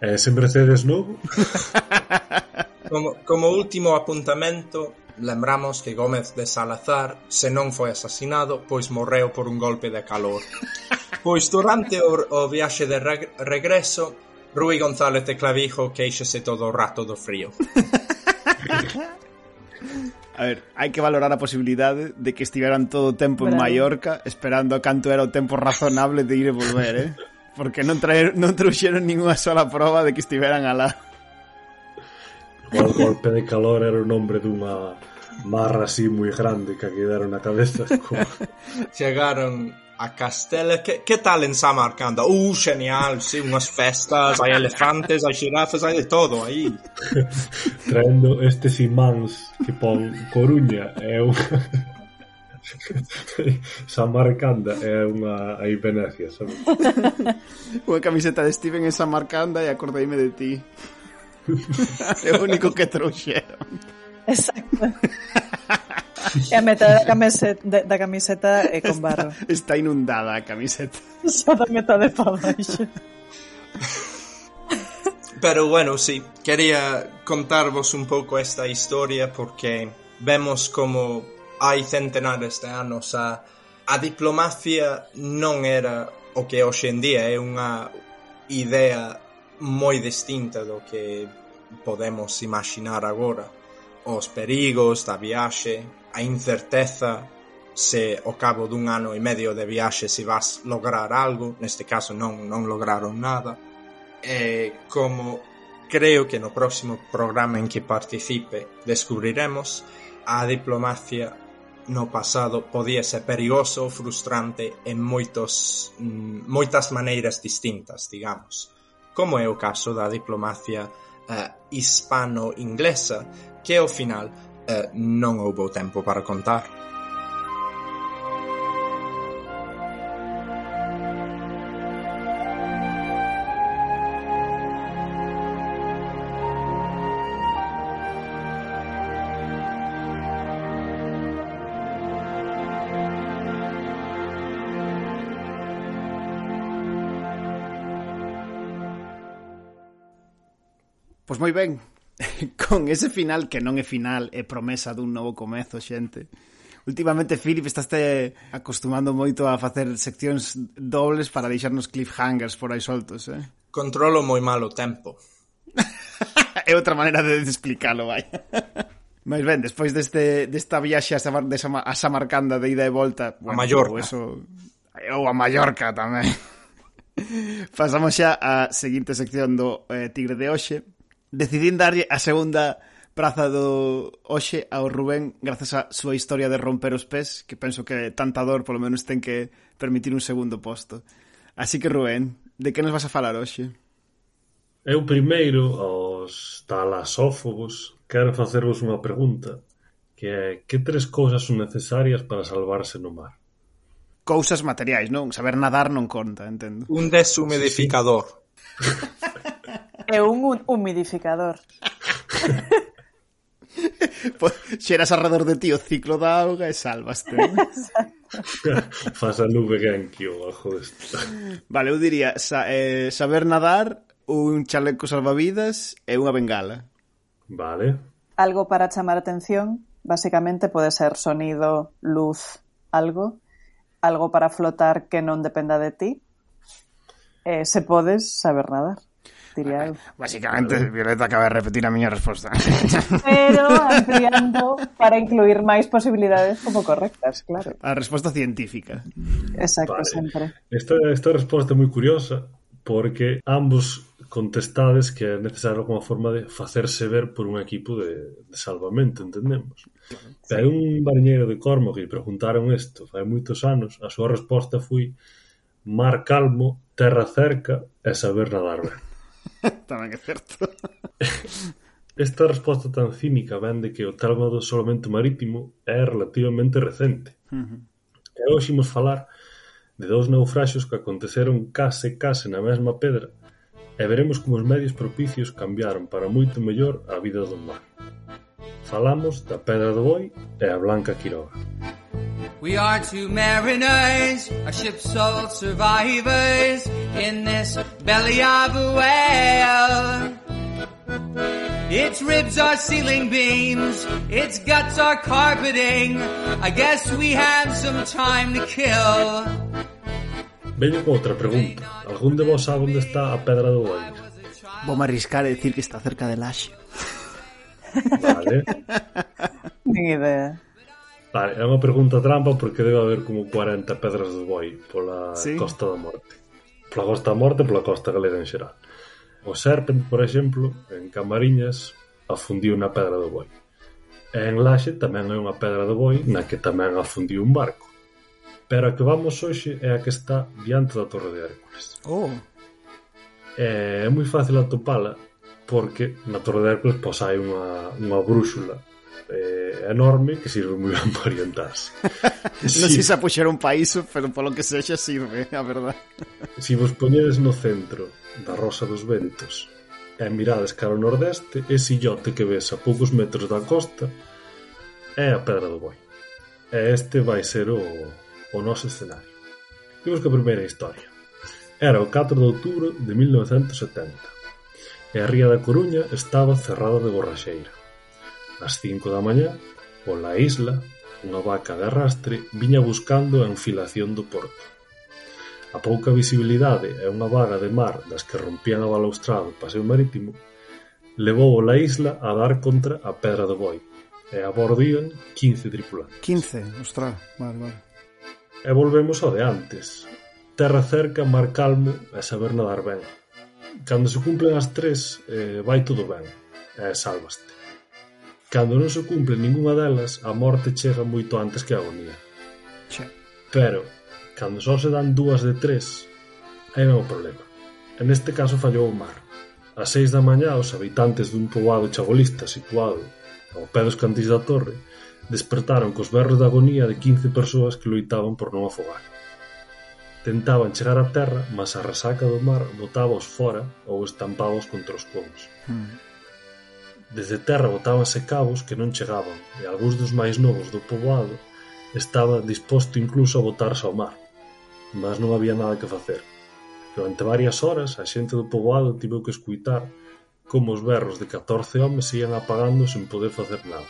Speaker 7: Eh, sempre cedes novo? <laughs>
Speaker 5: como, como último apuntamento, lembramos que Gómez de Salazar, se non foi asasinado, pois morreu por un golpe de calor. <laughs> Pois durante o, o viaxe de reg regreso, Rui González de Clavijo queixase todo o rato do frío. <laughs>
Speaker 4: A ver, hai que valorar a posibilidade de que estiveran todo o tempo
Speaker 6: Bravo.
Speaker 4: en Mallorca esperando a canto era o tempo razonable de ir e volver, eh? Porque non, traer, non trouxeron ninguna sola prova de que estiveran alá.
Speaker 7: O golpe de calor era o nombre dunha marra así moi grande que quedaron na cabeza <laughs> como...
Speaker 5: chegaron a Castela que, que tal en Samarcanda? Uh, genial, sí, unhas festas hai elefantes, hai xirafas, hai de todo aí <laughs>
Speaker 7: traendo estes imáns que pon Coruña é un <laughs> Samarcanda é unha aí Venecia, sabes?
Speaker 4: unha camiseta de Steven en Samarcanda e acordeime de ti. é o único que trouxeron.
Speaker 6: Exacto. <laughs> e a metade da camiseta, de, da camiseta é con barro.
Speaker 4: Está, está inundada a camiseta.
Speaker 6: Só da metade para baixo.
Speaker 5: Pero bueno, sí, quería contarvos un pouco esta historia porque vemos como hai centenares de anos a, a diplomacia non era o que hoxe en día é unha idea moi distinta do que podemos imaginar agora os perigos da viaxe, a incerteza se ao cabo dun ano e medio de viaxe se vas lograr algo, neste caso non, non lograron nada, e como creo que no próximo programa en que participe descubriremos, a diplomacia no pasado podía ser perigoso, frustrante en moitos, mm, moitas maneiras distintas, digamos, como é o caso da diplomacia eh, hispano-inglesa, que ao final eh, non houbo tempo para contar.
Speaker 4: Pois moi ben, <laughs> con ese final que non é final, é promesa dun novo comezo, xente. Últimamente, Philip, estás acostumando moito a facer seccións dobles para deixarnos cliffhangers por aí soltos, eh?
Speaker 5: Controlo moi mal o tempo. <laughs>
Speaker 4: é outra maneira de explicalo, vai. <laughs> Mas ben, despois deste, desta viaxe a, Samar, de Sama, a Samarcanda de ida e volta...
Speaker 5: Bueno, a Mallorca.
Speaker 4: Ou, eso, eh, ou a Mallorca tamén. Pasamos xa á seguinte sección do eh, Tigre de Oxe, decidín darlle a segunda praza do hoxe ao Rubén grazas á súa historia de romper os pés, que penso que tanta dor polo menos ten que permitir un segundo posto. Así que Rubén, de que nos vas a falar hoxe?
Speaker 7: Eu primeiro aos talasófobos quero facervos unha pregunta que é que tres cousas son necesarias para salvarse no mar?
Speaker 4: Cousas materiais, non? Saber nadar non conta, entendo.
Speaker 5: Un deshumidificador. Sí,
Speaker 6: sí. <laughs> é un humidificador. <laughs>
Speaker 4: Pois, xeras alrededor de ti o ciclo da auga e salvaste. <laughs>
Speaker 7: Fas a nube genki o bajo esta.
Speaker 4: Vale, eu diría sa, eh, saber nadar, un chaleco salvavidas e unha bengala.
Speaker 7: Vale.
Speaker 6: Algo para chamar atención, basicamente pode ser sonido, luz, algo. Algo para flotar que non dependa de ti. Eh, se podes saber nadar diría eu.
Speaker 4: Básicamente, Violeta acaba de repetir a miña resposta. <laughs>
Speaker 6: Pero ampliando <laughs> para incluir máis posibilidades como correctas, claro.
Speaker 4: A resposta científica.
Speaker 6: Exacto, vale. sempre.
Speaker 7: Esta, esta resposta é moi curiosa porque ambos contestades que é necesario como forma de facerse ver por un equipo de, de salvamento, entendemos. Sí. Hai un bariñeiro de Cormo que preguntaron isto fai moitos anos, a súa resposta foi mar calmo, terra cerca e saber nadar ben. <laughs>
Speaker 4: Tamén é certo. <laughs>
Speaker 7: Esta resposta tan cínica ven de que o tema do isolamento marítimo é relativamente recente. Uh -huh. E hoxe imos falar de dous naufraxos que aconteceron case case na mesma pedra e veremos como os medios propicios cambiaron para moito mellor a vida do mar. Falamos da Pedra do Boi e a Blanca Quiroga. We are two mariners, our ship's sole survivors in this belly of a whale. Its ribs are ceiling beams, its guts are carpeting. I guess we have some time to kill. Veño con outra pregunta. Algún de vos sabe onde está a Pedra do Boi?
Speaker 4: Vou arriscar e dicir que está cerca de Laxe.
Speaker 7: Vale. <laughs>
Speaker 6: Ni idea.
Speaker 7: Vale, é unha pregunta trampa porque debe haber como 40 pedras do boi pola ¿Sí? Costa da Morte pola Costa da Morte e pola Costa Galega en xeral. O Serpent, por exemplo, en Camariñas afundiu na Pedra do Boi. E en Laxe tamén hai unha Pedra do Boi na que tamén afundiu un barco. Pero a que vamos hoxe é a que está diante da Torre de Hércules.
Speaker 4: Oh.
Speaker 7: É, é moi fácil atopala porque na Torre de Hércules pois, hai unha, unha brúxula eh, enorme que sirve moi ben para orientarse. <laughs>
Speaker 4: non sei se a puxer un país, pero polo que sexa sirve, a verdad.
Speaker 7: Si vos poñedes no centro da Rosa dos Ventos e mirades cara ao nordeste, ese illote que ves a poucos metros da costa é a Pedra do Boi. E este vai ser o, o noso escenario. Temos que a primeira historia. Era o 4 de outubro de 1970 e a Ría da Coruña estaba cerrada de borraxeira. Ás cinco da mañá, pola isla, unha vaca de arrastre viña buscando a enfilación do porto. A pouca visibilidade e unha vaga de mar das que rompían a balaustrada do paseo marítimo levou a isla a dar contra a Pedra do Boi e a bordo iban 15 tripulantes.
Speaker 4: 15, ostras, vale, vale.
Speaker 7: E volvemos ao de antes. Terra cerca, mar calmo e saber nadar ben. Cando se cumplen as tres, eh, vai todo ben e eh. Cando non se cumple ningunha delas, a morte chega moito antes que a agonía.
Speaker 4: Che.
Speaker 7: Pero, cando só se dan dúas de tres, aí un o problema. En este caso fallou o mar. A seis da mañá, os habitantes dun poboado chabolista situado ao pé dos cantís da torre despertaron cos berros de agonía de 15 persoas que loitaban por non afogar. Tentaban chegar á terra, mas a resaca do mar botábaos fora ou estampábaos contra os cons. Mm Desde terra botábanse cabos que non chegaban e algúns dos máis novos do poboado estaba disposto incluso a botarse ao mar. Mas non había nada que facer. Durante varias horas a xente do poboado tivo que escuitar como os berros de 14 homes se ian apagando sen poder facer nada.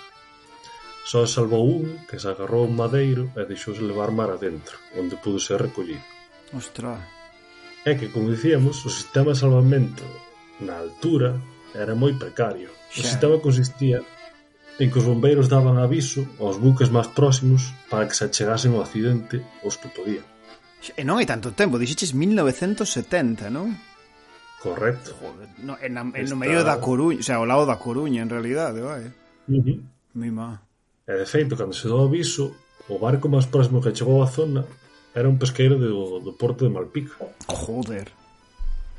Speaker 7: Só salvou un que se agarrou un madeiro e deixouse levar mar adentro, onde pudo ser recollido.
Speaker 4: Ostra.
Speaker 7: É que, como dicíamos, o sistema de salvamento na altura era moi precario Pois
Speaker 4: o
Speaker 7: sistema consistía en que os bombeiros daban aviso aos buques máis próximos para que se achegasen ao accidente os que podían.
Speaker 4: E non hai tanto tempo, dixeches 1970, non?
Speaker 7: Correcto.
Speaker 4: Joder, no, en, a, en
Speaker 7: Está...
Speaker 4: no medio da Coruña, o sea, ao lado da Coruña, en realidade, vai.
Speaker 7: Uh -huh.
Speaker 4: má.
Speaker 7: E de feito, cando se dou aviso, o barco máis próximo que chegou á zona era un pesqueiro do, do porto de Malpica.
Speaker 4: Joder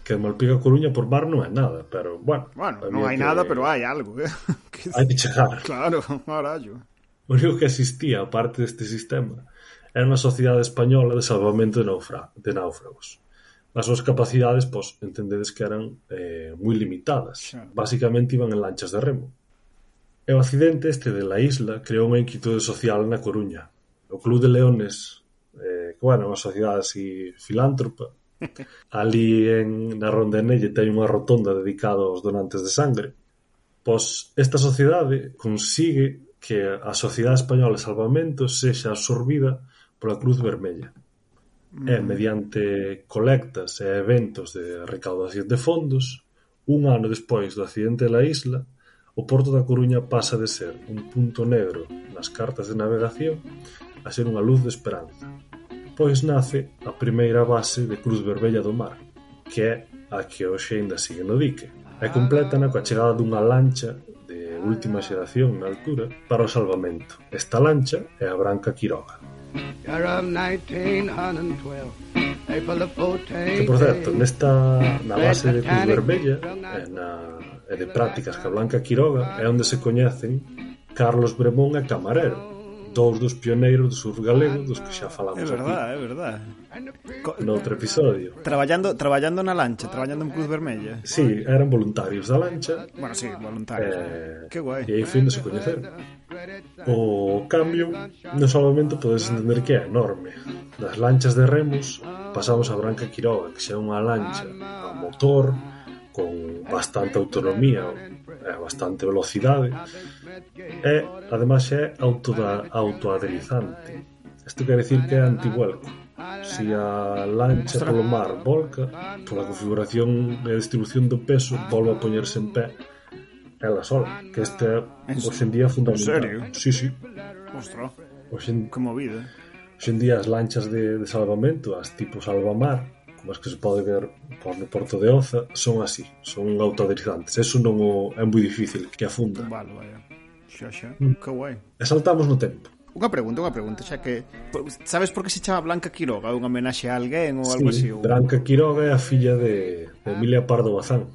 Speaker 7: que Malpica Coruña por mar non é nada, pero bueno.
Speaker 4: Bueno, non hai
Speaker 7: que...
Speaker 4: nada, pero hai algo, eh? <laughs> que...
Speaker 7: Hai que chegar.
Speaker 4: Claro, marallo.
Speaker 7: O único que existía, aparte deste sistema, era unha sociedade española de salvamento de, naufra... de náufragos. As súas capacidades, pois, entendedes que eran eh, moi limitadas.
Speaker 4: Claro.
Speaker 7: Básicamente iban en lanchas de remo. E o accidente este de la isla creou unha inquietude social na Coruña. O Club de Leones, eh, que, bueno, unha sociedade así filántropa, <laughs> Ali en, na Rondenelle ten unha rotonda dedicada aos donantes de sangre. Pois esta sociedade consigue que a Sociedade Española de Salvamento sexa absorbida pola Cruz Vermella. É E mm. mediante colectas e eventos de recaudación de fondos, un ano despois do accidente da isla, o porto da Coruña pasa de ser un punto negro nas cartas de navegación a ser unha luz de esperanza despois nace a primeira base de Cruz Vermella do Mar, que é a que hoxe ainda sigue no dique, e complétana coa chegada dunha lancha de última xeración na altura para o salvamento. Esta lancha é a Branca Quiroga. Que, por certo, nesta, na base de Cruz Vermella e, na, e de prácticas que a Blanca Quiroga é onde se coñecen Carlos Bremón e Camarero, dous dos pioneiros do sur galego dos que xa falamos é
Speaker 4: verdad, aquí. É verdad,
Speaker 7: No Noutro episodio.
Speaker 4: Traballando traballando na lancha, traballando en Cruz Vermella.
Speaker 7: Sí, eran voluntarios da lancha.
Speaker 4: Bueno, sí, voluntarios.
Speaker 7: Eh,
Speaker 4: que guai.
Speaker 7: E aí fin de se coñecer. O cambio non solamente podes entender que é enorme. Das lanchas de remos pasamos a Branca Quiroga, que xa é unha lancha a motor con bastante autonomía e bastante velocidade e ademais é autoda, autoadrizante isto quer decir que é antivuelco. Se a lancha polo mar volca pola configuración e distribución do peso volve a poñerse en pé ela sola que este hoxe en día é fundamental.
Speaker 4: en serio?
Speaker 7: Sí, sí.
Speaker 4: Ostras,
Speaker 7: hoxe en,
Speaker 4: que movida.
Speaker 7: hoxe en día as lanchas de, de salvamento as tipo salvamar como as que se pode ver por no Porto de Oza, son así, son autoaderizantes. Eso non o, é moi difícil que afunda.
Speaker 4: Vale, vaya. Xa, xa.
Speaker 7: Mm.
Speaker 4: Que guai.
Speaker 7: E saltamos no tempo.
Speaker 4: Unha pregunta, unha pregunta, xa que sabes por que se chama Blanca Quiroga? É unha homenaxe a alguén ou algo así? Ou...
Speaker 7: Blanca Quiroga é a filla de, de Emilia Pardo Bazán.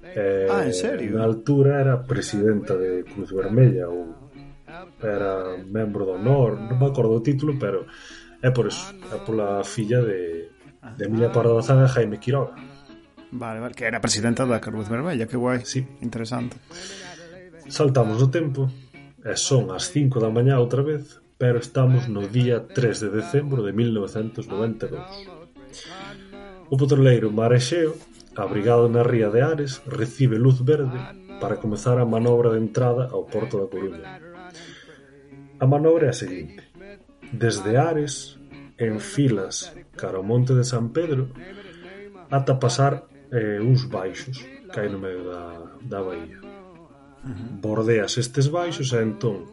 Speaker 7: Eh,
Speaker 4: ah, en eh, serio?
Speaker 7: Na altura era presidenta de Cruz Vermella ou era membro do honor, non me acordo o título, pero é por eso, é pola filla de de Emilia Pardo Jaime Quiroga.
Speaker 4: Vale, vale, que era presidenta da Cruz Vermella, que guai.
Speaker 7: Sí.
Speaker 4: Interesante.
Speaker 7: Saltamos no tempo, e son as 5 da mañá outra vez, pero estamos no día 3 de decembro de 1992. O petroleiro Marexeo, abrigado na ría de Ares, recibe luz verde para comezar a manobra de entrada ao porto da Coruña. A manobra é a seguinte. Desde Ares, en filas cara ao monte de San Pedro ata pasar eh, uns baixos cai no medio da, da bahía bordeas estes baixos e entón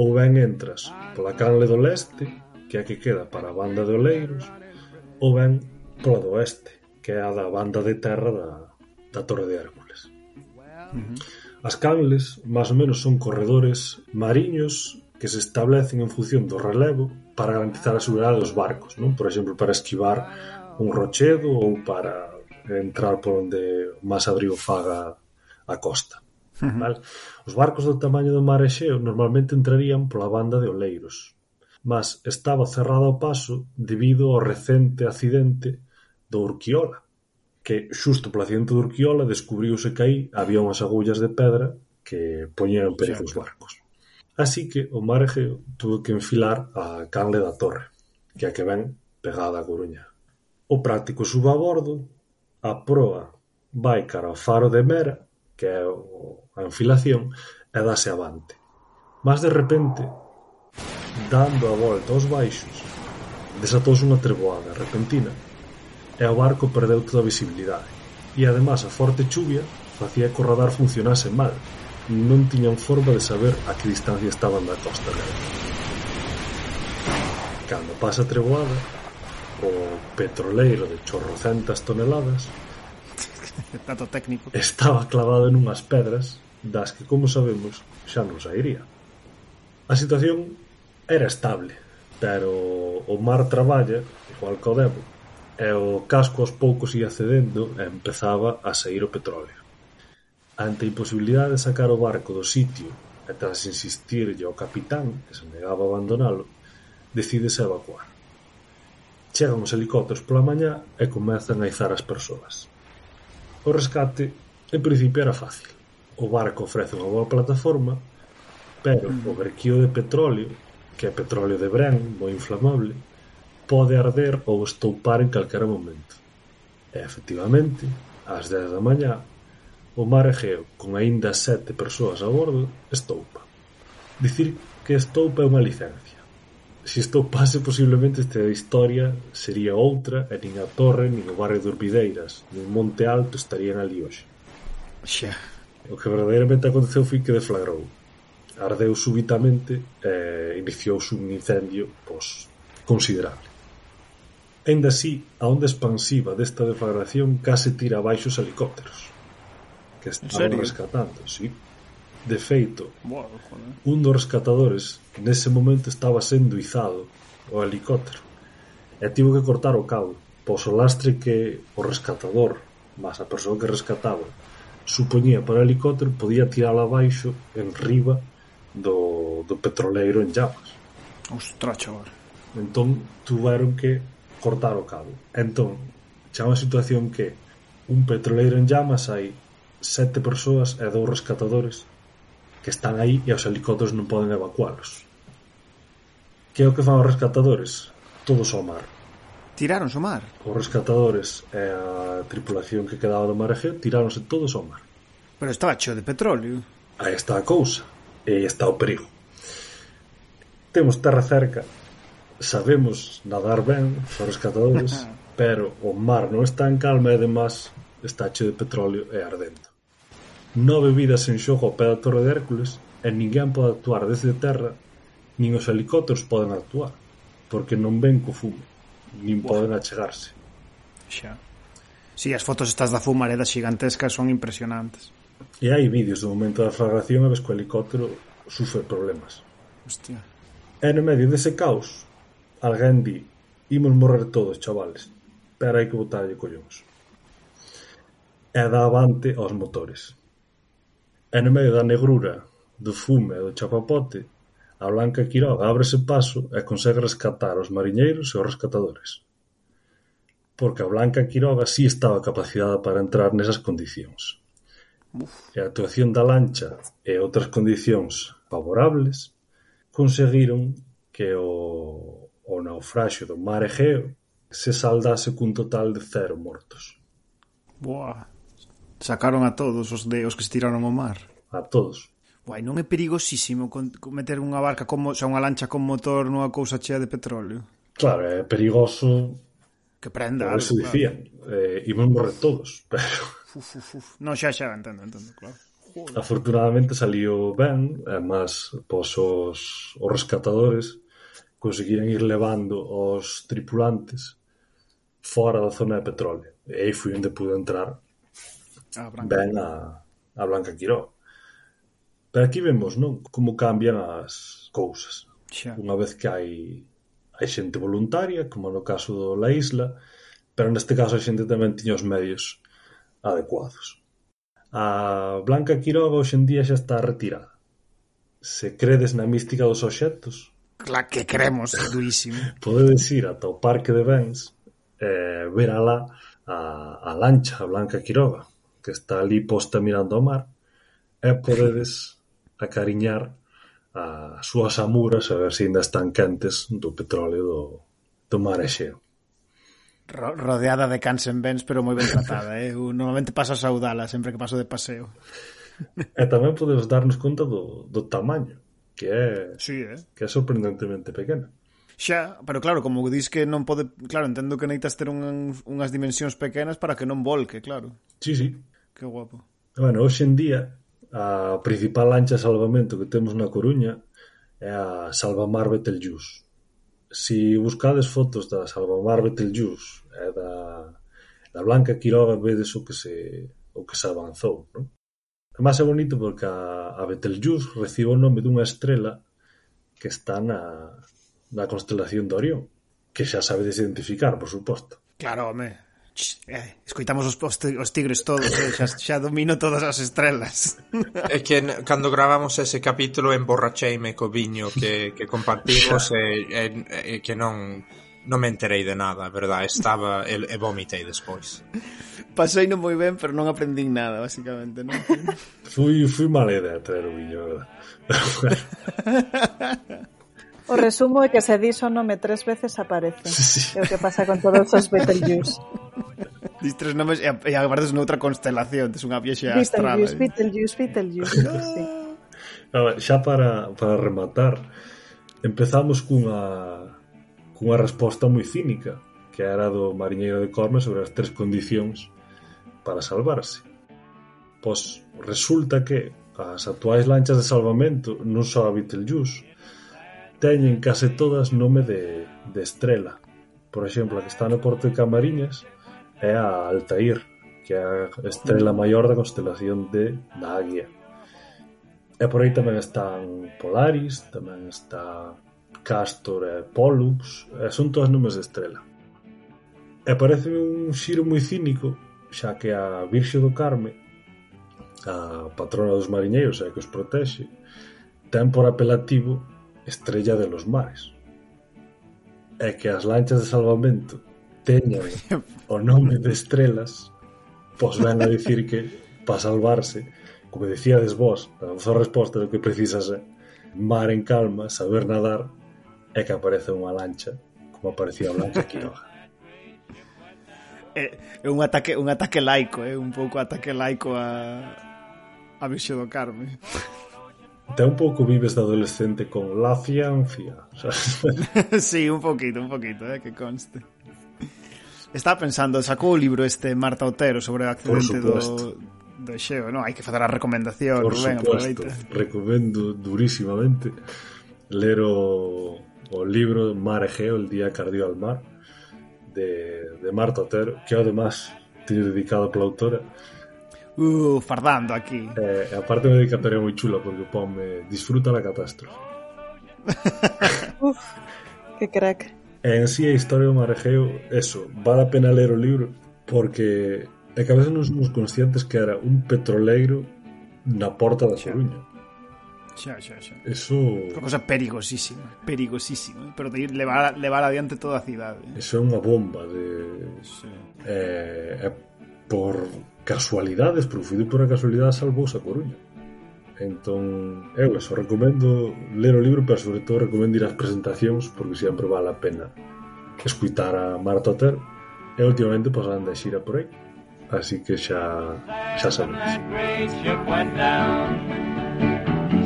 Speaker 7: ou ben entras pola canle do leste que é a que queda para a banda de Oleiros ou ben pola do oeste que é a da banda de terra da, da Torre de Hércules. As canles, máis ou menos, son corredores mariños que se establecen en función do relevo para garantizar a seguridade dos barcos, non? Por exemplo, para esquivar un rochedo ou para entrar por onde máis abrigo faga a costa. Vale? Os barcos do tamaño do mar Exeo normalmente entrarían pola banda de Oleiros, mas estaba cerrado ao paso debido ao recente accidente do Urquiola, que xusto polo accidente do Urquiola descubriuse que aí había unhas agullas de pedra que poñían en perigo os barcos. Así que o margheo tivo que enfilar á canle da Torre, que a que ven pegada a Coruña. O práctico suba a bordo, a proa vai cara ao faro de Mera, que é a enfilación, e dase avante. Mas de repente, dando a volta aos baixos, desatouse unha treboada repentina e o barco perdeu toda a visibilidade. E ademais a forte chuvia facía que o radar funcionase mal, non tiñan forma de saber a que distancia estaban da costa negra. Cando pasa a treboada, o petroleiro de chorrocentas toneladas <laughs>
Speaker 4: Tanto técnico.
Speaker 7: estaba clavado en unhas pedras das que, como sabemos, xa non sairía. A situación era estable, pero o mar traballa, igual que o debo, e o casco aos poucos ia cedendo e empezaba a sair o petróleo. Ante a imposibilidade de sacar o barco do sitio e tras insistirlle ao capitán, que se negaba a abandonalo, decídese a evacuar. Chegan os helicópteros pola mañá e comezan a izar as persoas. O rescate, en principio, era fácil. O barco ofrece unha boa plataforma, pero o berquío de petróleo, que é petróleo de Bren, moi inflamable, pode arder ou estoupar en calquera momento. E, efectivamente, ás 10 da mañá, O mar Egeo, con aínda sete persoas a bordo, estoupa. Dicir que estoupa é unha licencia. Se estoupase posiblemente esta historia sería outra e nin a torre nin o barrio de Urbideiras nin Monte Alto estarían ali hoxe.
Speaker 4: Xa.
Speaker 7: O que verdadeiramente aconteceu foi que deflagrou. Ardeu súbitamente e iniciouse un incendio pois, considerable. Ainda así, a onda expansiva desta deflagración case tira abaixo os helicópteros que estaban rescatando, sí. De feito,
Speaker 4: wow, joder.
Speaker 7: un dos rescatadores nese momento estaba sendo izado o helicóptero e tivo que cortar o cabo. Pois o lastre que o rescatador mas a persoa que rescataba supoñía para o helicóptero podía tirala abaixo en riba do, do petroleiro en llamas.
Speaker 4: Ostras, chaval.
Speaker 7: Entón tuveron que cortar o cabo. Entón xa unha situación que un petroleiro en llamas hai sete persoas e dous rescatadores que están aí e os helicópteros non poden evacualos Que é o que fan os rescatadores? Todos ao mar.
Speaker 4: Tiraron ao mar?
Speaker 7: Os rescatadores e a tripulación que quedaba do mar Egeo tiráronse todos ao mar.
Speaker 4: Pero estaba cheo de petróleo.
Speaker 7: Aí está a cousa. E aí está o perigo. Temos terra cerca. Sabemos nadar ben os rescatadores, <laughs> pero o mar non está en calma e además está cheo de petróleo e ardente. Nove vidas en xogo ao pé da Torre de Hércules e ninguén pode actuar desde terra nin os helicópteros poden actuar porque non ven co fume nin poden achegarse
Speaker 4: xa Si, sí, as fotos estas da fumareda xigantesca son impresionantes.
Speaker 7: E hai vídeos do momento da flagración a ves que o helicóptero sufre problemas.
Speaker 4: Hostia.
Speaker 7: E no medio dese caos, alguén di, imos morrer todos, chavales, pero hai que botarlle collóns. E dá avante aos motores. E no medio da negrura, do fume e do chapapote, a Blanca Quiroga ábrese paso e consegue rescatar os mariñeiros e os rescatadores. Porque a Blanca Quiroga si estaba capacitada para entrar nesas condicións. E a actuación da lancha e outras condicións favorables conseguiron que o, o naufraxio do mar Egeo se saldase cun total de cero mortos.
Speaker 4: Boa. Sacaron a todos os, de, os que se tiraron ao mar.
Speaker 7: A todos.
Speaker 4: Guai, non é perigosísimo con, con meter unha barca como, xa unha lancha con motor nunha cousa chea de petróleo?
Speaker 7: Claro, é perigoso
Speaker 4: que prenda algo.
Speaker 7: Eso claro. dicían, eh, imos morrer todos, <laughs> pero...
Speaker 4: Uf, uf, uf. Non, xa, xa, entendo, entendo, claro. Joder.
Speaker 7: Afortunadamente salió ben, además, pois os, os rescatadores conseguiran ir levando os tripulantes fora da zona de petróleo. E aí foi onde pude entrar
Speaker 4: Ah, a Branca.
Speaker 7: ven a, a Blanca Quiró. Pero aquí vemos non como cambian as cousas.
Speaker 4: Xa.
Speaker 7: Unha vez que hai, hai xente voluntaria, como no caso do La Isla, pero neste caso a xente tamén tiña os medios adecuados. A Blanca Quiroga hoxe en día xa está retirada. Se credes na mística dos obxectos,
Speaker 4: Claro que cremos, durísimo. <laughs>
Speaker 7: Podedes ir ata o Parque de Bens e eh, ver alá a, a lancha Blanca Quiroga que está ali posta mirando ao mar e podedes acariñar as súas amuras a ver se ainda están quentes do petróleo do, do mar Exeo.
Speaker 4: Ro rodeada de cans en bens, pero moi ben tratada. Eh? Eu normalmente paso a saudala sempre que paso de paseo.
Speaker 7: e tamén podemos darnos conta do, do tamaño, que é,
Speaker 4: sí, eh?
Speaker 7: que é sorprendentemente pequena.
Speaker 4: Xa, pero claro, como dis que non pode... Claro, entendo que necesitas ter un, unhas dimensións pequenas para que non volque, claro.
Speaker 7: Sí, sí.
Speaker 4: Que guapo.
Speaker 7: Bueno, hoxe en día a principal lancha de salvamento que temos na Coruña é a Salvamar Betelgeuse. Si buscades fotos da Salvamar Betelgeuse e da, da Blanca Quiroga vedes o que se, o que se avanzou, non? Además é bonito porque a, a Betelgeuse recibe o nome dunha estrela que está na, na constelación de Orión, que xa sabedes identificar, por suposto.
Speaker 4: Claro, home, eh, escoitamos os, os tigres todos, eh, xa, xa domino todas as estrelas. <laughs>
Speaker 5: É que cando gravamos ese capítulo emborracheime co viño que, que compartimos e, e, e que non non me enterei de nada, verdad? Estaba e, e vomitei despois.
Speaker 4: Pasei non moi ben, pero non aprendín nada, basicamente, non?
Speaker 7: fui, fui mala idea traer o viño, verdad? <laughs>
Speaker 6: O resumo é que se dis o nome tres veces aparece.
Speaker 7: Sí.
Speaker 6: É o que pasa con todos os Betelgeuse.
Speaker 4: Dis tres nomes e, e noutra constelación, tes unha viaxe astral.
Speaker 6: Betelgeuse, Betelgeuse, Betelgeuse. sí.
Speaker 7: Ah, Ver, xa para, para rematar, empezamos cunha cunha resposta moi cínica, que era do mariñeiro de Corme sobre as tres condicións para salvarse. Pois resulta que as actuais lanchas de salvamento non só a Betelgeuse, teñen case todas nome de, de estrela. Por exemplo, a que está no Porto de Camariñas é a Altair, que é a estrela maior da constelación de da Águia. E por aí tamén están Polaris, tamén está Castor e Pollux, e son todas nomes de estrela. E parece un xiro moi cínico, xa que a Virxe do Carme, a patrona dos mariñeiros e que os protexe, ten por apelativo Estrella de los Mares. É que as lanchas de salvamento teñan o nome de estrelas, pois ven a dicir que para salvarse, como decíades vos, a vosa resposta do que precisas é mar en calma, saber nadar, é que aparece unha lancha como aparecía a Blanca Quiroga.
Speaker 4: É, é un ataque un ataque laico, é eh? un pouco ataque laico a a Bicho do Carme
Speaker 7: tampouco vives de adolescente con la ciencia. <laughs>
Speaker 4: sí, un poquito, un poquito, eh, que conste. Estaba pensando, sacou o libro este Marta Otero sobre o accidente do, do Xeo, non? Hai que facer a recomendación,
Speaker 7: Por
Speaker 4: Rubén,
Speaker 7: supuesto,
Speaker 4: aproveita.
Speaker 7: recomendo durísimamente ler o, o libro Mar Egeo, el día cardio al mar, de, de Marta Otero, que además tiene dedicado pola autora,
Speaker 4: uh, fardando aquí.
Speaker 7: Eh, aparte unha dedicatoria moi chula porque ponme disfruta la catástrofe. <laughs>
Speaker 6: Uf, que crack.
Speaker 7: E en sí a historia do marejeo, eso, vale a pena ler o libro porque é que a veces non somos conscientes que era un petroleiro na porta da Coruña.
Speaker 4: Xa, xa, xa.
Speaker 7: Eso...
Speaker 4: Unha cosa perigosísima, perigosísima. Eh, pero de ir levar, levar adiante toda a cidade.
Speaker 7: Eso é unha bomba de...
Speaker 4: Sí.
Speaker 7: Eh, é por casualidades, producido por a casualidade salvouse a Coruña. Entón, eu eso, recomendo ler o libro, pero sobre todo recomendo ir ás presentacións porque sempre vale a pena escutar a Marta Otero. e últimamente pois anda xira por aí. Así que xa xa sabedes.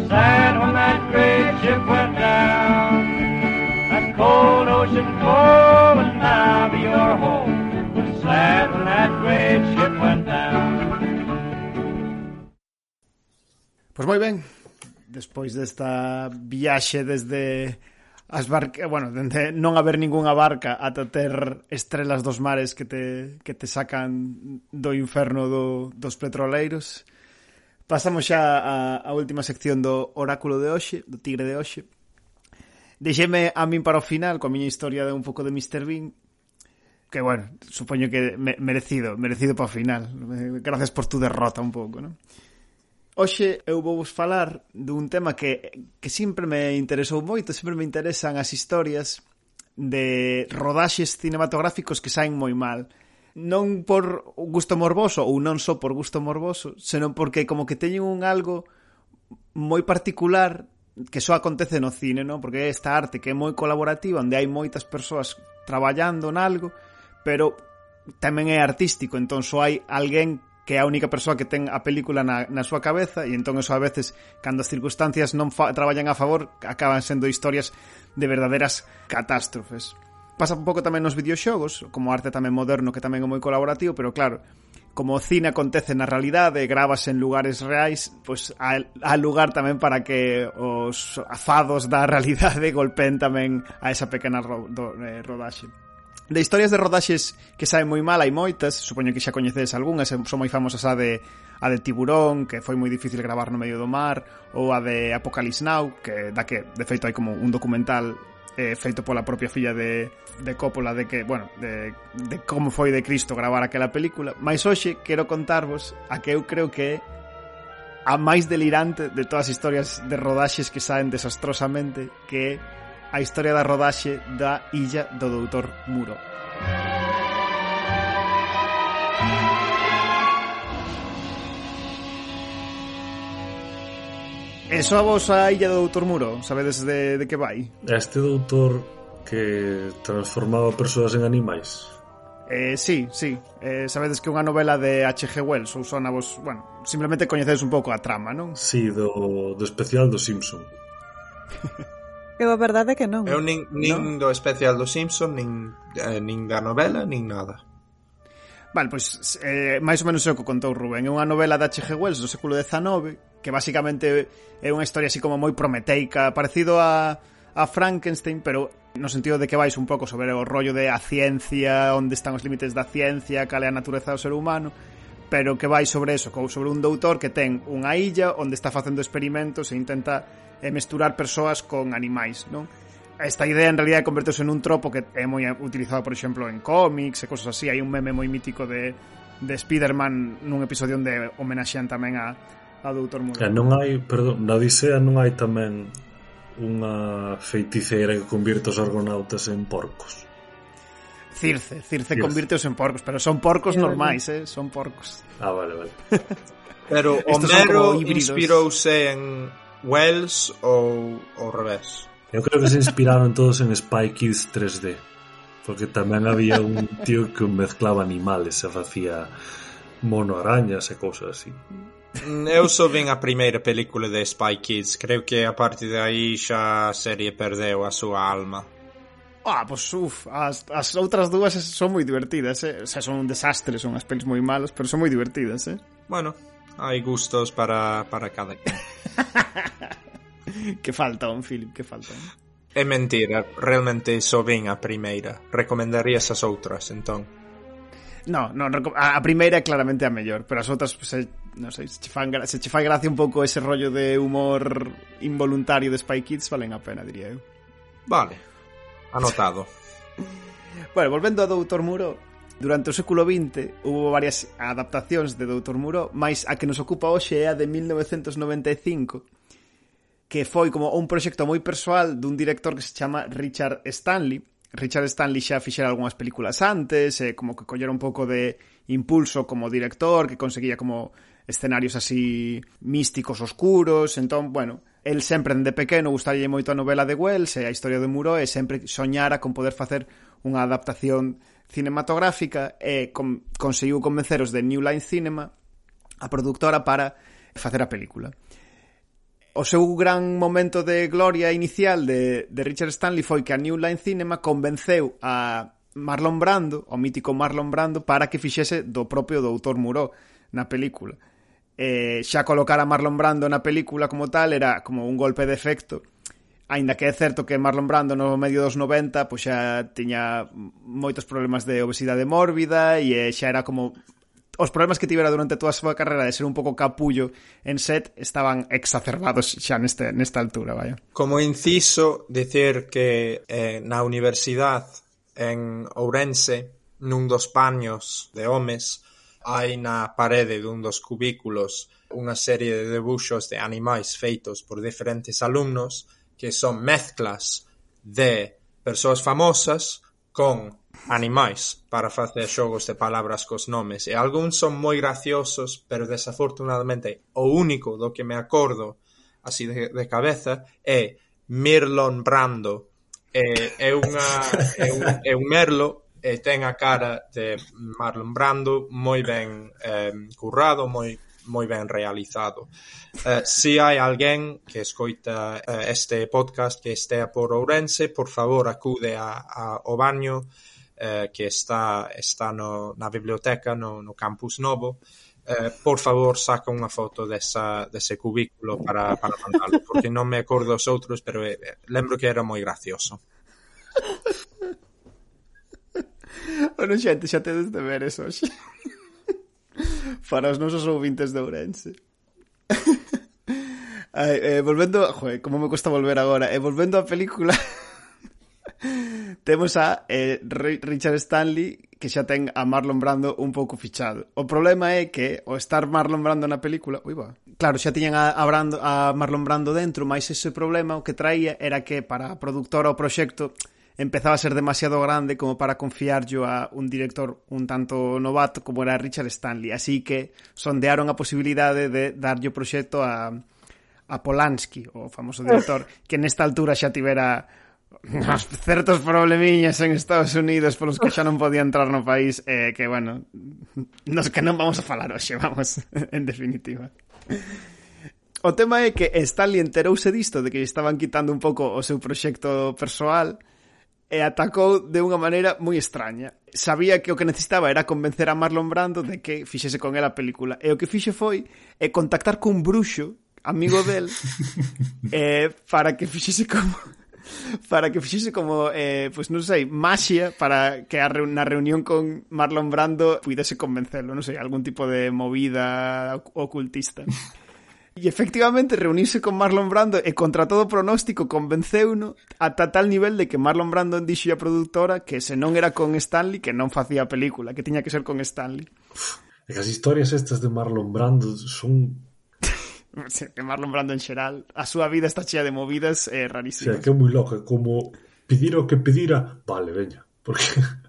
Speaker 8: Sad when that great ship went down That cold ocean cold will now be your home sad when that great ship went down.
Speaker 4: Pois moi ben, despois desta viaxe desde as barca, bueno, dende non haber ningunha barca ata ter estrelas dos mares que te, que te sacan do inferno do, dos petroleiros. Pasamos xa a, a última sección do oráculo de hoxe, do tigre de hoxe. Deixeme a min para o final coa miña historia de un pouco de Mr. Bean que bueno, supoño que merecido, merecido para o final. Gracias por tu derrota un pouco, non? Hoxe eu vou vos falar dun tema que, que sempre me interesou moito, sempre me interesan as historias de rodaxes cinematográficos que saen moi mal. Non por gusto morboso ou non só por gusto morboso, senón porque como que teñen un algo moi particular que só acontece no cine, non? Porque é esta arte que é moi colaborativa, onde hai moitas persoas traballando en algo, pero tamén é artístico, entón só hai alguén que é a única persoa que ten a película na, na súa cabeza e entón eso a veces cando as circunstancias non fa, traballan a favor acaban sendo historias de verdaderas catástrofes pasa un pouco tamén nos videoxogos como arte tamén moderno que tamén é moi colaborativo pero claro como o cine acontece na realidade, gravas en lugares reais, pois há lugar tamén para que os afados da <laughs> realidade golpeen tamén a esa pequena ro, do, eh, rodaxe. De historias de rodaxes que saen moi mal hai moitas, supoño que xa coñecedes algunhas, son moi famosas a de a de Tiburón, que foi moi difícil gravar no medio do mar, ou a de Apocalypse Now, que da que de feito hai como un documental eh, feito pola propia filla de, de Coppola de que, bueno, de, de como foi de Cristo gravar aquela película, Mais hoxe quero contarvos a que eu creo que é a máis delirante de todas as historias de rodaxes que saen desastrosamente que é a historia da rodaxe da Illa do Doutor Muro. E soa vos a Illa do Doutor Muro? Sabedes de, de que vai?
Speaker 7: Este doutor que transformaba persoas en animais?
Speaker 4: Eh, sí, sí. Eh, sabedes que é unha novela de H.G. Wells, ou sona vos... Bueno, simplemente coñecedes un pouco a trama, non?
Speaker 7: Sí, do, do especial do Simpson. <laughs>
Speaker 6: eu a verdade é que non.
Speaker 5: Eu nin, nin do especial do Simpson, nin, eh, nin da novela, nin nada.
Speaker 4: Vale, pois, eh, máis ou menos é o que contou Rubén. É unha novela da H.G. Wells do século XIX, que basicamente é unha historia así como moi prometeica, parecido a, a Frankenstein, pero no sentido de que vais un pouco sobre o rollo de a ciencia, onde están os límites da ciencia, cal é a natureza do ser humano, pero que vai sobre eso, sobre un doutor que ten unha illa onde está facendo experimentos e intenta eh, mesturar persoas con animais, non? Esta idea en realidad converteuse nun tropo que é moi utilizado, por exemplo, en cómics e cosas así. Hai un meme moi mítico de, de Spider-Man nun episodio onde homenaxean tamén a, a Doutor Muro.
Speaker 7: E eh, non hai, perdón, na Odisea non hai tamén unha feiticeira que convirte os argonautas en porcos.
Speaker 4: Circe, Circe convirteos en porcos, pero son porcos normais, eh? son porcos.
Speaker 7: Ah, vale, vale. <laughs>
Speaker 5: pero Homero inspirouse en Wells ou ao revés.
Speaker 7: Eu creo que se inspiraron todos en Spy Kids 3D, porque tamén había un tío que mezclaba animales e facía mono arañas e cousas así.
Speaker 5: Eu só vin a primeira película de Spy Kids Creo que a partir de aí xa a serie perdeu a súa alma
Speaker 4: Ah, pois uf, as, as outras dúas son moi divertidas, eh? O sea, son un desastre, son as pelis moi malas, pero son moi divertidas, eh?
Speaker 5: Bueno, hai gustos para, para cada quen. <laughs>
Speaker 4: que falta un Philip, que falta un.
Speaker 5: É mentira, realmente só vin a primeira. Recomendarías as outras, entón?
Speaker 4: No, no, a primeira é claramente a mellor, pero as outras, se, non sei, se che, fan, se che fai gracia un pouco ese rollo de humor involuntario de Spy Kids, valen a pena, diría eu.
Speaker 5: Vale, anotado. <laughs>
Speaker 4: bueno, volvendo a Doutor Muro, Durante o século XX hubo varias adaptacións de Doutor Muro, mais a que nos ocupa hoxe é a de 1995, que foi como un proxecto moi persoal dun director que se chama Richard Stanley. Richard Stanley xa fixera algunhas películas antes, e como que collera un pouco de impulso como director, que conseguía como escenarios así místicos oscuros, entón, bueno, el sempre dende pequeno gustaría moito a novela de Wells e a historia de Muro e sempre soñara con poder facer unha adaptación cinematográfica e con, conseguiu convenceros de New Line Cinema a productora para facer a película. O seu gran momento de gloria inicial de, de Richard Stanley foi que a New Line Cinema convenceu a Marlon Brando, o mítico Marlon Brando, para que fixese do propio Doutor Muró na película. Eh, xa colocar a Marlon Brando na película como tal era como un golpe de efecto Ainda que é certo que Marlon Brando no medio dos 90 pois xa tiña moitos problemas de obesidade mórbida e xa era como os problemas que tivera durante toda a súa carreira de ser un pouco capullo en set estaban exacerbados xa neste, nesta altura, vaya.
Speaker 5: Como inciso, decir que eh, na universidade en Ourense, nun dos paños de homes, hai na parede dun dos cubículos unha serie de debuxos de animais feitos por diferentes alumnos que son mezclas de persoas famosas con animais para facer xogos de palabras cos nomes. E algúns son moi graciosos pero desafortunadamente o único do que me acordo así de, de cabeza é Mirlon Brando. É, é, unha, é, un, é un merlo e ten a cara de Marlon Brando moi ben eh, currado, moi moi ben realizado. Eh, se hai alguén que escoita eh, este podcast que estea por Ourense, por favor acude a, a, ao baño eh, que está, está no, na biblioteca no, no campus novo eh, por favor saca unha foto desa, dese cubículo para, para mandalo porque non me acordo os outros pero eh, lembro que era moi gracioso <laughs>
Speaker 4: Bueno, xente, xa tedes de ver eso xa para os nosos ouvintes de Ourense. <laughs> Ai, eh, volvendo, joe, como me cuesta volver agora, eh, volvendo á película, <laughs> temos a eh, Richard Stanley que xa ten a Marlon Brando un pouco fichado. O problema é que o estar Marlon Brando na película, ui va. Claro, xa tiñan a, a, Brando, a Marlon Brando dentro, mas ese problema o que traía era que para a productora o proxecto empezaba a ser demasiado grande como para confiar yo a un director un tanto novato como era Richard Stanley. Así que sondearon a posibilidade de darlle o proxecto a, a Polanski, o famoso director, <laughs> que nesta altura xa tivera uns <laughs> certos problemiñas en Estados Unidos polos que xa non podía entrar no país eh, que, bueno, nos que non vamos a falar hoxe, vamos, <laughs> en definitiva. O tema é que Stanley enterouse disto de que estaban quitando un pouco o seu proxecto persoal e e atacou de unha maneira moi extraña. Sabía que o que necesitaba era convencer a Marlon Brando de que fixese con ela a película. E o que fixe foi é contactar cun bruxo, amigo del, <laughs> eh, para que fixese como <laughs> para que fixese como, eh, pois pues, non sei, maxia para que a reun na reunión con Marlon Brando pudese convencelo, non sei, algún tipo de movida ocultista. E efectivamente reunirse con Marlon Brando e contra todo pronóstico convenceuno ata tal nivel de que Marlon Brando dixo a produtora que se non era con Stanley que non facía a película, que tiña que ser con Stanley.
Speaker 7: E as historias estas de Marlon Brando son <laughs>
Speaker 4: de Marlon Brando en xeral, a súa vida está chea de movidas eh, rarísimas.
Speaker 7: O sea, que é moi loca, como pedir o que pedira, vale, veña, porque <laughs>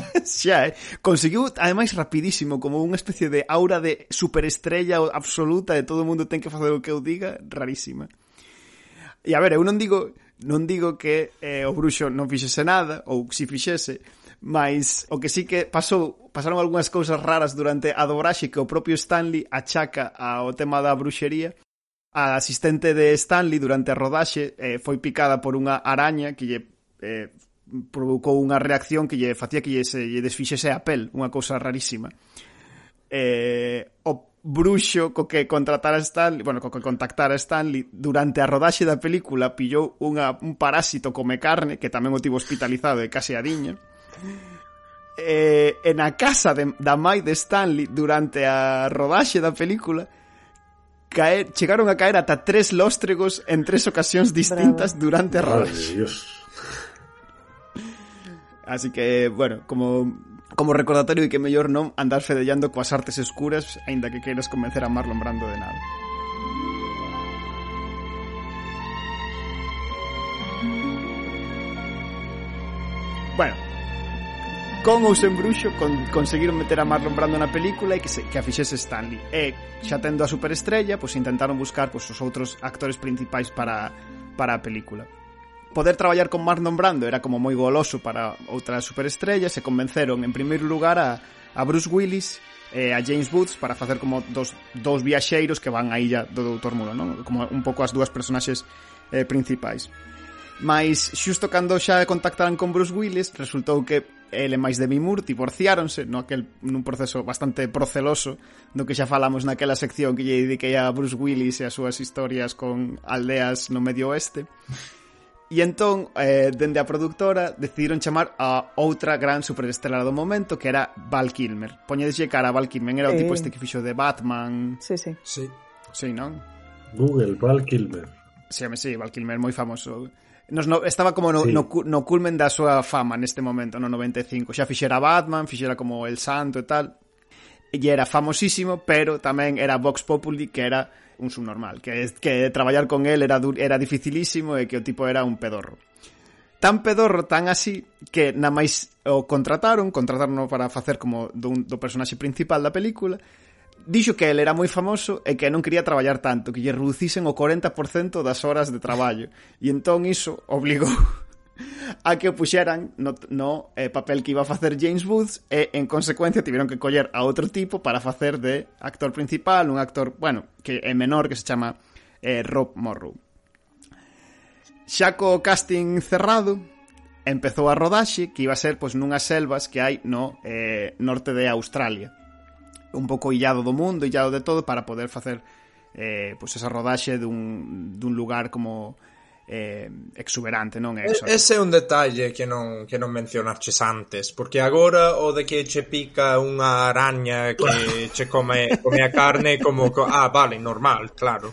Speaker 7: <laughs>
Speaker 4: xa, eh? Conseguiu, ademais, rapidísimo, como unha especie de aura de superestrella absoluta de todo o mundo ten que facer o que eu diga, rarísima. E a ver, eu non digo, non digo que eh, o bruxo non fixese nada, ou si fixese, mas o que sí que pasou, pasaron algunhas cousas raras durante a dobraxe que o propio Stanley achaca ao tema da bruxería. A asistente de Stanley durante a rodaxe eh, foi picada por unha araña que lle eh, provocou unha reacción que lle facía que lle, se, lle desfixese a pel, unha cousa rarísima. Eh, o bruxo co que contratara Stanley, bueno, co que contactara Stanley durante a rodaxe da película pillou unha, un parásito come carne que tamén o tivo hospitalizado e case a diña eh, en a casa de, da mai de Stanley durante a rodaxe da película caer, chegaron a caer ata tres lóstregos en tres ocasións distintas Bravo. durante a rodaxe. Dios. Así que, bueno, como como recordatorio de que mellor non andar fedellando coas artes escuras aínda que queiras convencer a Marlon Brando de nada. Bueno, con ou sen bruxo con, conseguiron meter a Marlon Brando na película e que, se, que a fixese Stanley e xa tendo a superestrella pois intentaron buscar pois, os outros actores principais para, para a película Poder traballar con Marlon Brando era como moi goloso para outras superestrellas e convenceron en primeiro lugar a, a Bruce Willis e a James Woods para facer como dos, dos viaxeiros que van á illa do Doutor Muro, non? Como un pouco as dúas personaxes eh, principais. Mas xusto cando xa contactaran con Bruce Willis, resultou que ele máis Demi Moore divorciáronse no aquel, nun proceso bastante proceloso do que xa falamos naquela sección que lle dediquei a Bruce Willis e as súas historias con aldeas no medio oeste. E entón, eh, dende a productora, decidiron chamar a outra gran superestrela do momento, que era Val Kilmer. Poñedeslle cara a Val Kilmer, era o
Speaker 6: eh...
Speaker 4: tipo este que fixo de Batman...
Speaker 6: Sí, sí.
Speaker 5: Sí.
Speaker 4: Sí, non?
Speaker 7: Google, Val Kilmer.
Speaker 4: Sí, home, sí, Val Kilmer, moi famoso. Nos, no, estaba como no,
Speaker 7: sí.
Speaker 4: no, no culmen da súa fama neste momento, no 95. Xa fixera Batman, fixera como El Santo e tal. E era famosísimo, pero tamén era Vox Populi, que era un subnormal, que que traballar con él era era dificilísimo e que o tipo era un pedorro. Tan pedorro, tan así, que na máis o contrataron, contrataron para facer como dun, do personaxe principal da película, dixo que ele era moi famoso e que non quería traballar tanto, que lle reducisen o 40% das horas de traballo. E entón iso obligou <laughs> a que o puxeran no, no eh, papel que iba a facer James Woods e, en consecuencia, tiveron que coller a outro tipo para facer de actor principal, un actor, bueno, que é menor, que se chama eh, Rob Morrow. Xa co casting cerrado, empezou a rodaxe, que iba a ser pois, nunhas selvas que hai no eh, norte de Australia. Un pouco illado do mundo, illado de todo, para poder facer eh, pois esa rodaxe dun, dun lugar como eh, exuberante, non é? Exótico.
Speaker 5: Ese é un detalle que non, que non mencionarches antes, porque agora o de que che pica unha araña que <laughs> che come, come a carne como... Co... Ah, vale, normal, claro.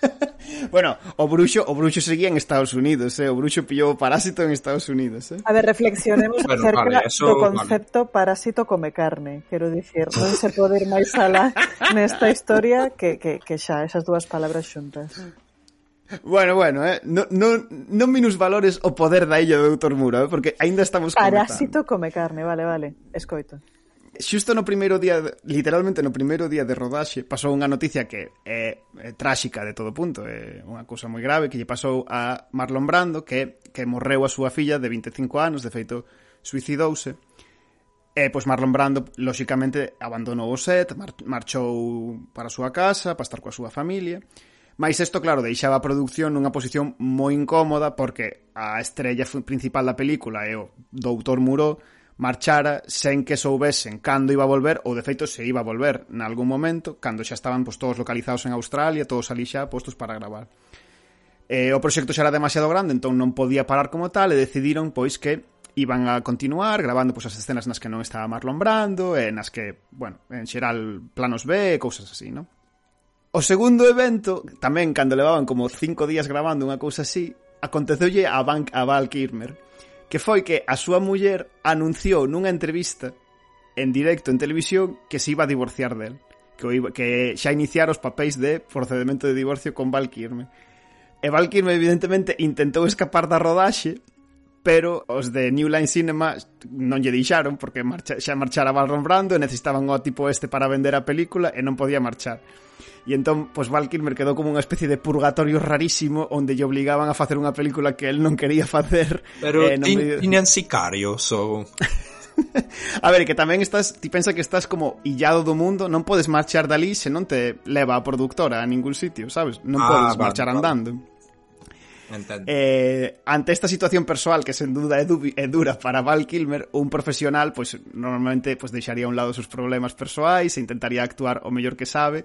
Speaker 5: <laughs>
Speaker 4: bueno, o bruxo, o bruxo seguía en Estados Unidos, eh? o bruxo pillou o parásito en Estados Unidos. Eh?
Speaker 6: A ver, reflexionemos
Speaker 5: bueno,
Speaker 6: acerca
Speaker 5: vale, eso,
Speaker 6: do concepto vale. parásito come carne, quero dicir, non se pode ir máis alá <laughs> nesta historia que, que, que xa, esas dúas palabras xuntas.
Speaker 4: Bueno, bueno, eh? no, non, minus minusvalores o poder da illa do Dr. Muro, eh? porque aínda estamos
Speaker 6: Parásito come carne, vale, vale, escoito.
Speaker 4: Xusto no primeiro día, literalmente no primeiro día de rodaxe, pasou unha noticia que é, é tráxica de todo punto, é unha cousa moi grave que lle pasou a Marlon Brando, que, que morreu a súa filla de 25 anos, de feito, suicidouse. E pois Marlon Brando, lóxicamente, abandonou o set, mar marchou para a súa casa, para estar coa súa familia, e Mais isto, claro, deixaba a produción nunha posición moi incómoda porque a estrella principal da película é o doutor Muro marchara sen que soubesen cando iba a volver ou de feito se iba a volver nalgún momento cando xa estaban pois, todos localizados en Australia todos ali xa postos para gravar eh, o proxecto xa era demasiado grande entón non podía parar como tal e decidiron pois que iban a continuar grabando pois, as escenas nas que non estaba Marlon Brando e nas que, bueno, en xeral planos B e cousas así, non? O segundo evento, tamén cando levaban como cinco días gravando unha cousa así, aconteceulle a, Van, a Val Kirmer, que foi que a súa muller anunciou nunha entrevista en directo en televisión que se iba a divorciar del, que, iba, que xa iniciar os papéis de procedimento de divorcio con Val Kirmer. E Val Kirmer, evidentemente, intentou escapar da rodaxe, pero os de New Line Cinema non lle deixaron porque marcha, xa marchara Marlon Brando e necesitaban o tipo este para vender a película e non podía marchar. E entón, pois Val Kilmer quedou como unha especie de purgatorio rarísimo onde lle obligaban a facer unha película que el non quería facer.
Speaker 5: Pero
Speaker 4: eh, non
Speaker 5: tin,
Speaker 4: me...
Speaker 5: tiñan sicario, so... <laughs>
Speaker 4: a ver, que tamén estás, ti pensa que estás como illado do mundo, non podes marchar dali se non te leva a productora a ningún sitio, sabes? Non
Speaker 5: ah,
Speaker 4: podes
Speaker 5: vale,
Speaker 4: marchar
Speaker 5: vale.
Speaker 4: andando. Vale.
Speaker 5: Entendo.
Speaker 4: Eh, ante esta situación persoal que sen dúda é, é dura para Val Kilmer, un profesional pois pues, normalmente pois pues, deixaría a un lado os seus problemas persoais e intentaría actuar o mellor que sabe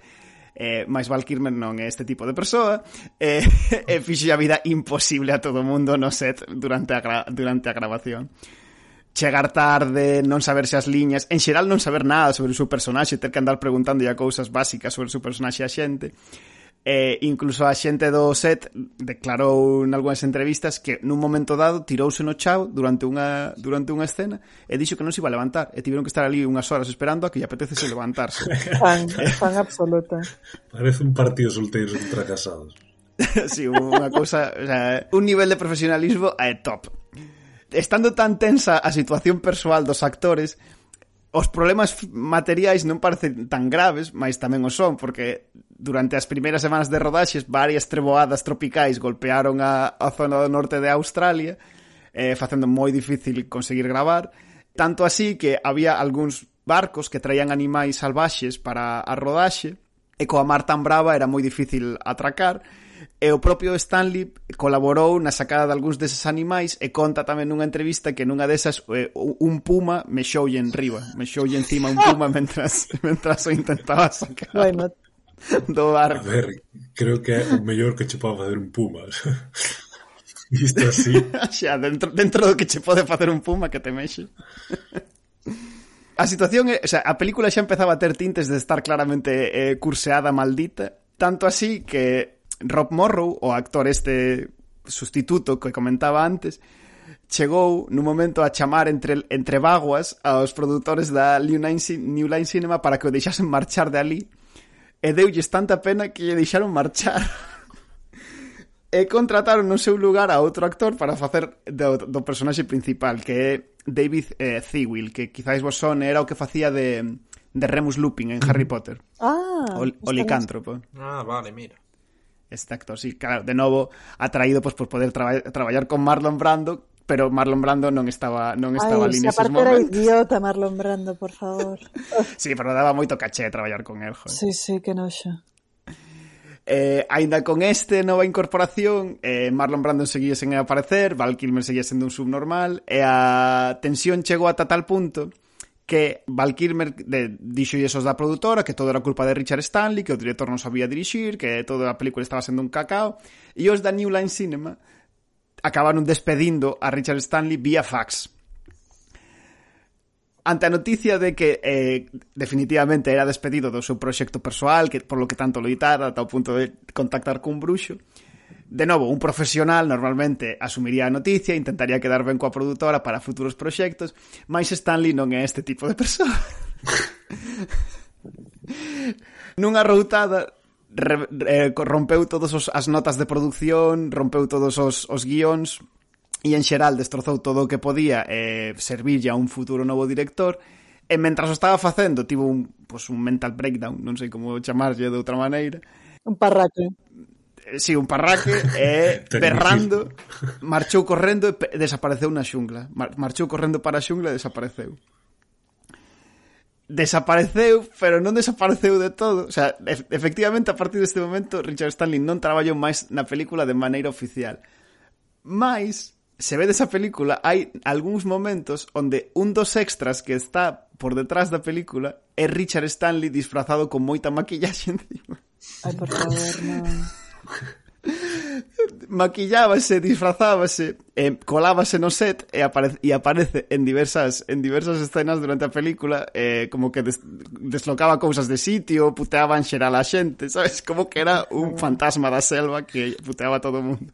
Speaker 4: eh, máis Val Kilmer non é este tipo de persoa eh, <laughs> e fixe a vida imposible a todo o mundo no set durante a, durante a grabación chegar tarde, non saberse as liñas, en xeral non saber nada sobre o seu personaxe, ter que andar preguntando a cousas básicas sobre o seu personaxe a xente. Eh, incluso a xente do set declarou en algunhas entrevistas que nun momento dado tirouse no chao durante unha, durante unha escena e dixo que non se iba a levantar e tiveron que estar ali unhas horas esperando a que lle apetecese levantarse. <laughs>
Speaker 6: Fan, fan absoluta.
Speaker 7: Parece un partido solteiros contra casados <laughs>
Speaker 4: sí, unha cousa o sea, un nivel de profesionalismo é top. Estando tan tensa a situación persoal dos actores os problemas materiais non parecen tan graves, mas tamén o son, porque durante as primeiras semanas de rodaxes varias treboadas tropicais golpearon a, a zona do norte de Australia, eh, facendo moi difícil conseguir gravar, tanto así que había algúns barcos que traían animais salvaxes para a rodaxe, e coa mar tan brava era moi difícil atracar, E o propio Stanley colaborou na sacada de algúns deses animais e conta tamén nunha entrevista que nunha desas eh, un puma mexoulle en riba, mexoulle encima un puma <laughs> mentras, mentras o intentaba sacar
Speaker 6: bueno.
Speaker 4: do barco.
Speaker 7: A ver, creo que é o mellor que che pode facer un puma. <laughs> Isto así. <laughs>
Speaker 4: Xa, dentro, dentro do que che pode facer un puma que te mexe. A situación é, o sea, a película xa empezaba a ter tintes de estar claramente eh, curseada maldita, tanto así que Rob Morrow, o actor este sustituto que comentaba antes, chegou nun momento a chamar entre, entre vaguas aos produtores da New Line, New Line Cinema para que o deixasen marchar de ali e deulles tanta pena que lle deixaron marchar. <laughs> E contrataron no seu lugar a outro actor para facer do, do personaxe principal que é David eh, Thewil que quizáis vos son era o que facía de, de Remus Lupin en Harry Potter.
Speaker 6: Ah,
Speaker 4: o, o licántropo.
Speaker 5: Ah, vale, mira.
Speaker 4: Este actor, sí, claro, de novo atraído pois pues, por poder traba traballar con Marlon Brando, pero Marlon Brando non estaba non estaba
Speaker 6: Ai,
Speaker 4: ali neses
Speaker 6: momentos. Era idiota Marlon Brando, por favor. <laughs>
Speaker 4: sí, pero daba moito caché traballar con el, joder.
Speaker 6: Sí, sí, que noxo.
Speaker 4: Eh, ainda con este nova incorporación, eh, Marlon Brando seguía sen aparecer, Val Kilmer seguía sendo un subnormal, e a tensión chegou ata tal punto que Val Kilmer de, dixo esos da produtora que todo era culpa de Richard Stanley, que o director non sabía dirixir, que toda a película estaba sendo un cacao, e os da New Line Cinema acabaron despedindo a Richard Stanley vía fax. Ante a noticia de que eh, definitivamente era despedido do seu proxecto persoal, que por lo que tanto loitara ata o punto de contactar cun bruxo, De novo, un profesional normalmente asumiría a noticia, intentaría quedar ben coa produtora para futuros proxectos, mais Stanley non é este tipo de persoa. <laughs> Nunha routada re, re, rompeu todos os, as notas de produción, rompeu todos os, os guións e en xeral destrozou todo o que podía eh, servirlle a un futuro novo director e mentras o estaba facendo tivo un, pues, un mental breakdown, non sei como chamarlle de outra maneira
Speaker 6: un parraque
Speaker 4: si un parraque <laughs> e berrando marchou correndo e desapareceu na xungla. Marchou correndo para a xungla e desapareceu desapareceu, pero non desapareceu de todo. O sea, efectivamente, a partir deste momento, Richard Stanley non traballou máis na película de maneira oficial. Mais, se ve desa película, hai algúns momentos onde un dos extras que está por detrás da película é Richard Stanley disfrazado con moita maquillaxe <laughs> encima.
Speaker 6: Ai, por favor, non. <laughs>
Speaker 4: maquillábase, disfrazábase, eh, colábase no set e, apare e aparece en diversas en diversas escenas durante a película eh, como que des deslocaba cousas de sitio, puteaba en xeral a xente, sabes? Como que era un ah. fantasma da selva que puteaba a todo o mundo.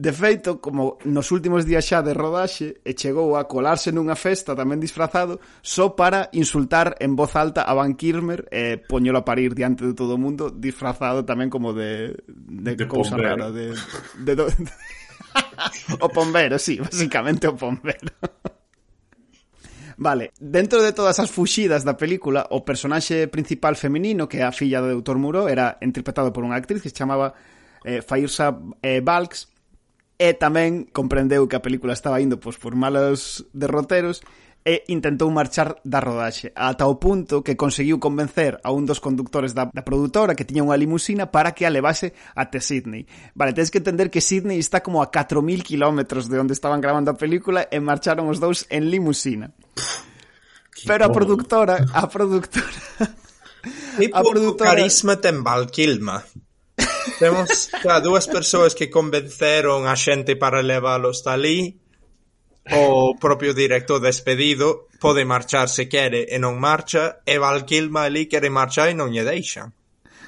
Speaker 4: De feito, como nos últimos días xa de rodaxe, e chegou a colarse nunha festa tamén disfrazado só para insultar en voz alta a Van Kirmer e poñelo a parir diante de todo o mundo disfrazado tamén como de, de,
Speaker 7: de
Speaker 4: cousa
Speaker 7: pombero.
Speaker 4: rara, de, de, do... <laughs> o pombero, sí, basicamente o pombero. Vale, dentro de todas as fuxidas da película, o personaxe principal feminino, que é a filla do Dr. Muro, era interpretado por unha actriz que se chamaba eh, Fairsa eh, Balks, e tamén comprendeu que a película estaba indo pois, por malos derroteros e intentou marchar da rodaxe, ata o punto que conseguiu convencer a un dos conductores da, da produtora que tiña unha limusina para que a levase até Sydney. Vale, tens que entender que Sydney está como a 4.000 kilómetros de onde estaban grabando a película e marcharon os dous en limusina. Pero a productora, a productora...
Speaker 5: Que pouco
Speaker 4: a productora...
Speaker 5: carisma ten Val Kilmer. Temos xa dúas persoas que convenceron a xente para leválos talí o propio director despedido pode marchar se quere e non marcha e Val Kilmer ali quere marchar e non lle deixan.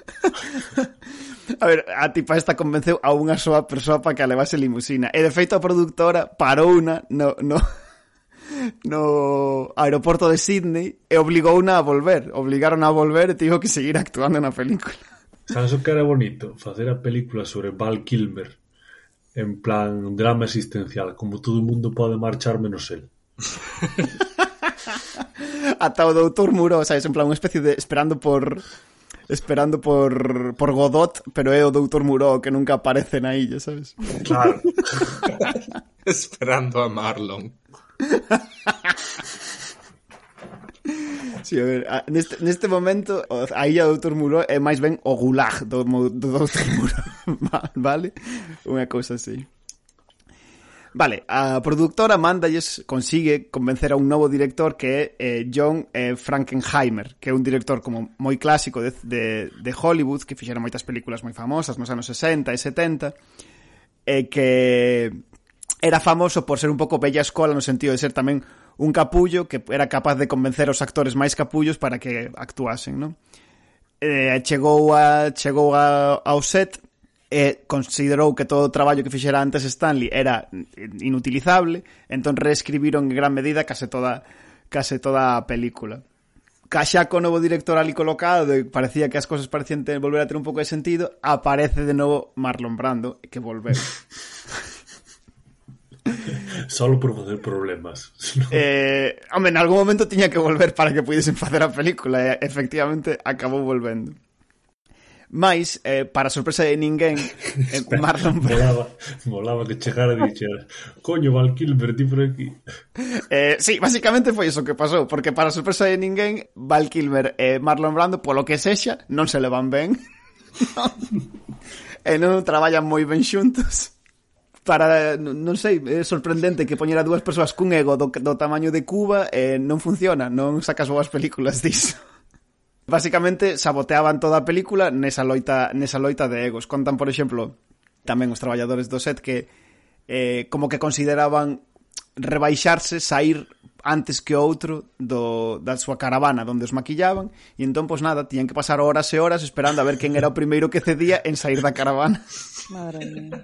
Speaker 5: <laughs>
Speaker 4: A ver, a tipa esta convenceu a unha soa persoa para que a levase limusina. E de feito a productora parou una no, no, <laughs> no aeroporto de Sydney e obligouna a volver. Obligaron a volver e tivo que seguir actuando na película.
Speaker 7: Sabes o que era bonito? Facer a película sobre Val Kilmer en plan drama existencial, como todo o mundo pode marchar menos el. <laughs>
Speaker 4: Ata o doutor Muro, sabes, en plan unha especie de esperando por esperando por, por Godot, pero é o Doutor Muro que nunca aparece na illa, sabes?
Speaker 5: Claro. <laughs> esperando a Marlon. <laughs>
Speaker 4: Sí, a ver, a, neste, neste momento a illa do Dr. Muro é máis ben o gulag do, do Dr. Muro <laughs> vale? Unha cousa así Vale, a productora mandalles consigue convencer a un novo director que é eh, John eh, Frankenheimer, que é un director como moi clásico de, de, de Hollywood, que fixera moitas películas moi famosas nos anos 60 e 70, e eh, que era famoso por ser un pouco bella escola no sentido de ser tamén un capullo que era capaz de convencer os actores máis capullos para que actuasen, non? Eh, chegou a, chegou a, ao set e considerou que todo o traballo que fixera antes Stanley era inutilizable, entón reescribiron en gran medida case toda case toda a película. Caxa co novo director ali colocado e parecía que as cosas parecían ter, volver a ter un pouco de sentido, aparece de novo Marlon Brando, que volveu. <laughs> <laughs>
Speaker 7: Solo por facer problemas. <laughs>
Speaker 4: eh, home, en algún momento tiña que volver para que pudiesen <laughs> facer a película e efectivamente acabou volvendo. Mais, eh, para sorpresa de ninguén, eh, Marlon Brando...
Speaker 7: Molaba, molaba que chegara e dixera Coño, Val Kilmer, ti por aquí.
Speaker 4: Eh, sí, basicamente foi iso que pasou, porque para sorpresa de ninguén, Val Kilmer e eh, Marlon Brando, polo que sexa, non se levan ben. non. e non traballan moi ben xuntos para non sei, é sorprendente que poñera dúas persoas cun ego do, do tamaño de Cuba e non funciona, non sacas boas películas diso. <laughs> Básicamente saboteaban toda a película nesa loita nesa loita de egos. Contan, por exemplo, tamén os traballadores do set que eh, como que consideraban rebaixarse, sair antes que outro do, da súa caravana donde os maquillaban e entón, pois nada, tían que pasar horas e horas esperando a ver quen era o primeiro que cedía en sair da caravana.
Speaker 6: Madre mía.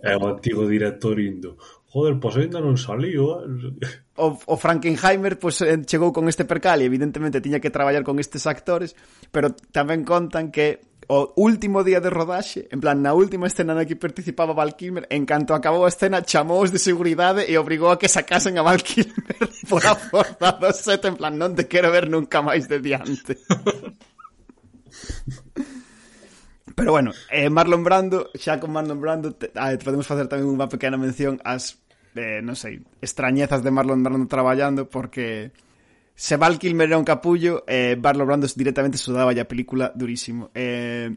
Speaker 7: É o antigo director indo. Joder, pois ainda non saliu. Eh".
Speaker 4: O, o Frankenheimer pois, eh, chegou con este percal e evidentemente tiña que traballar con estes actores, pero tamén contan que o último día de rodaxe, en plan, na última escena na que participaba Val Kilmer, en canto acabou a escena, chamou os de seguridade e obrigou a que sacasen a Val Kilmer <laughs> por a forza do set, en plan, non te quero ver nunca máis de diante. <laughs> Pero bueno, eh, Marlon Brando, xa con Marlon Brando, te, ah, podemos facer tamén unha pequena mención ás, eh, non sei, extrañezas de Marlon Brando traballando, porque se Val Kilmer era un capullo, eh, Barlo Brandos directamente sudaba a película durísimo. Eh,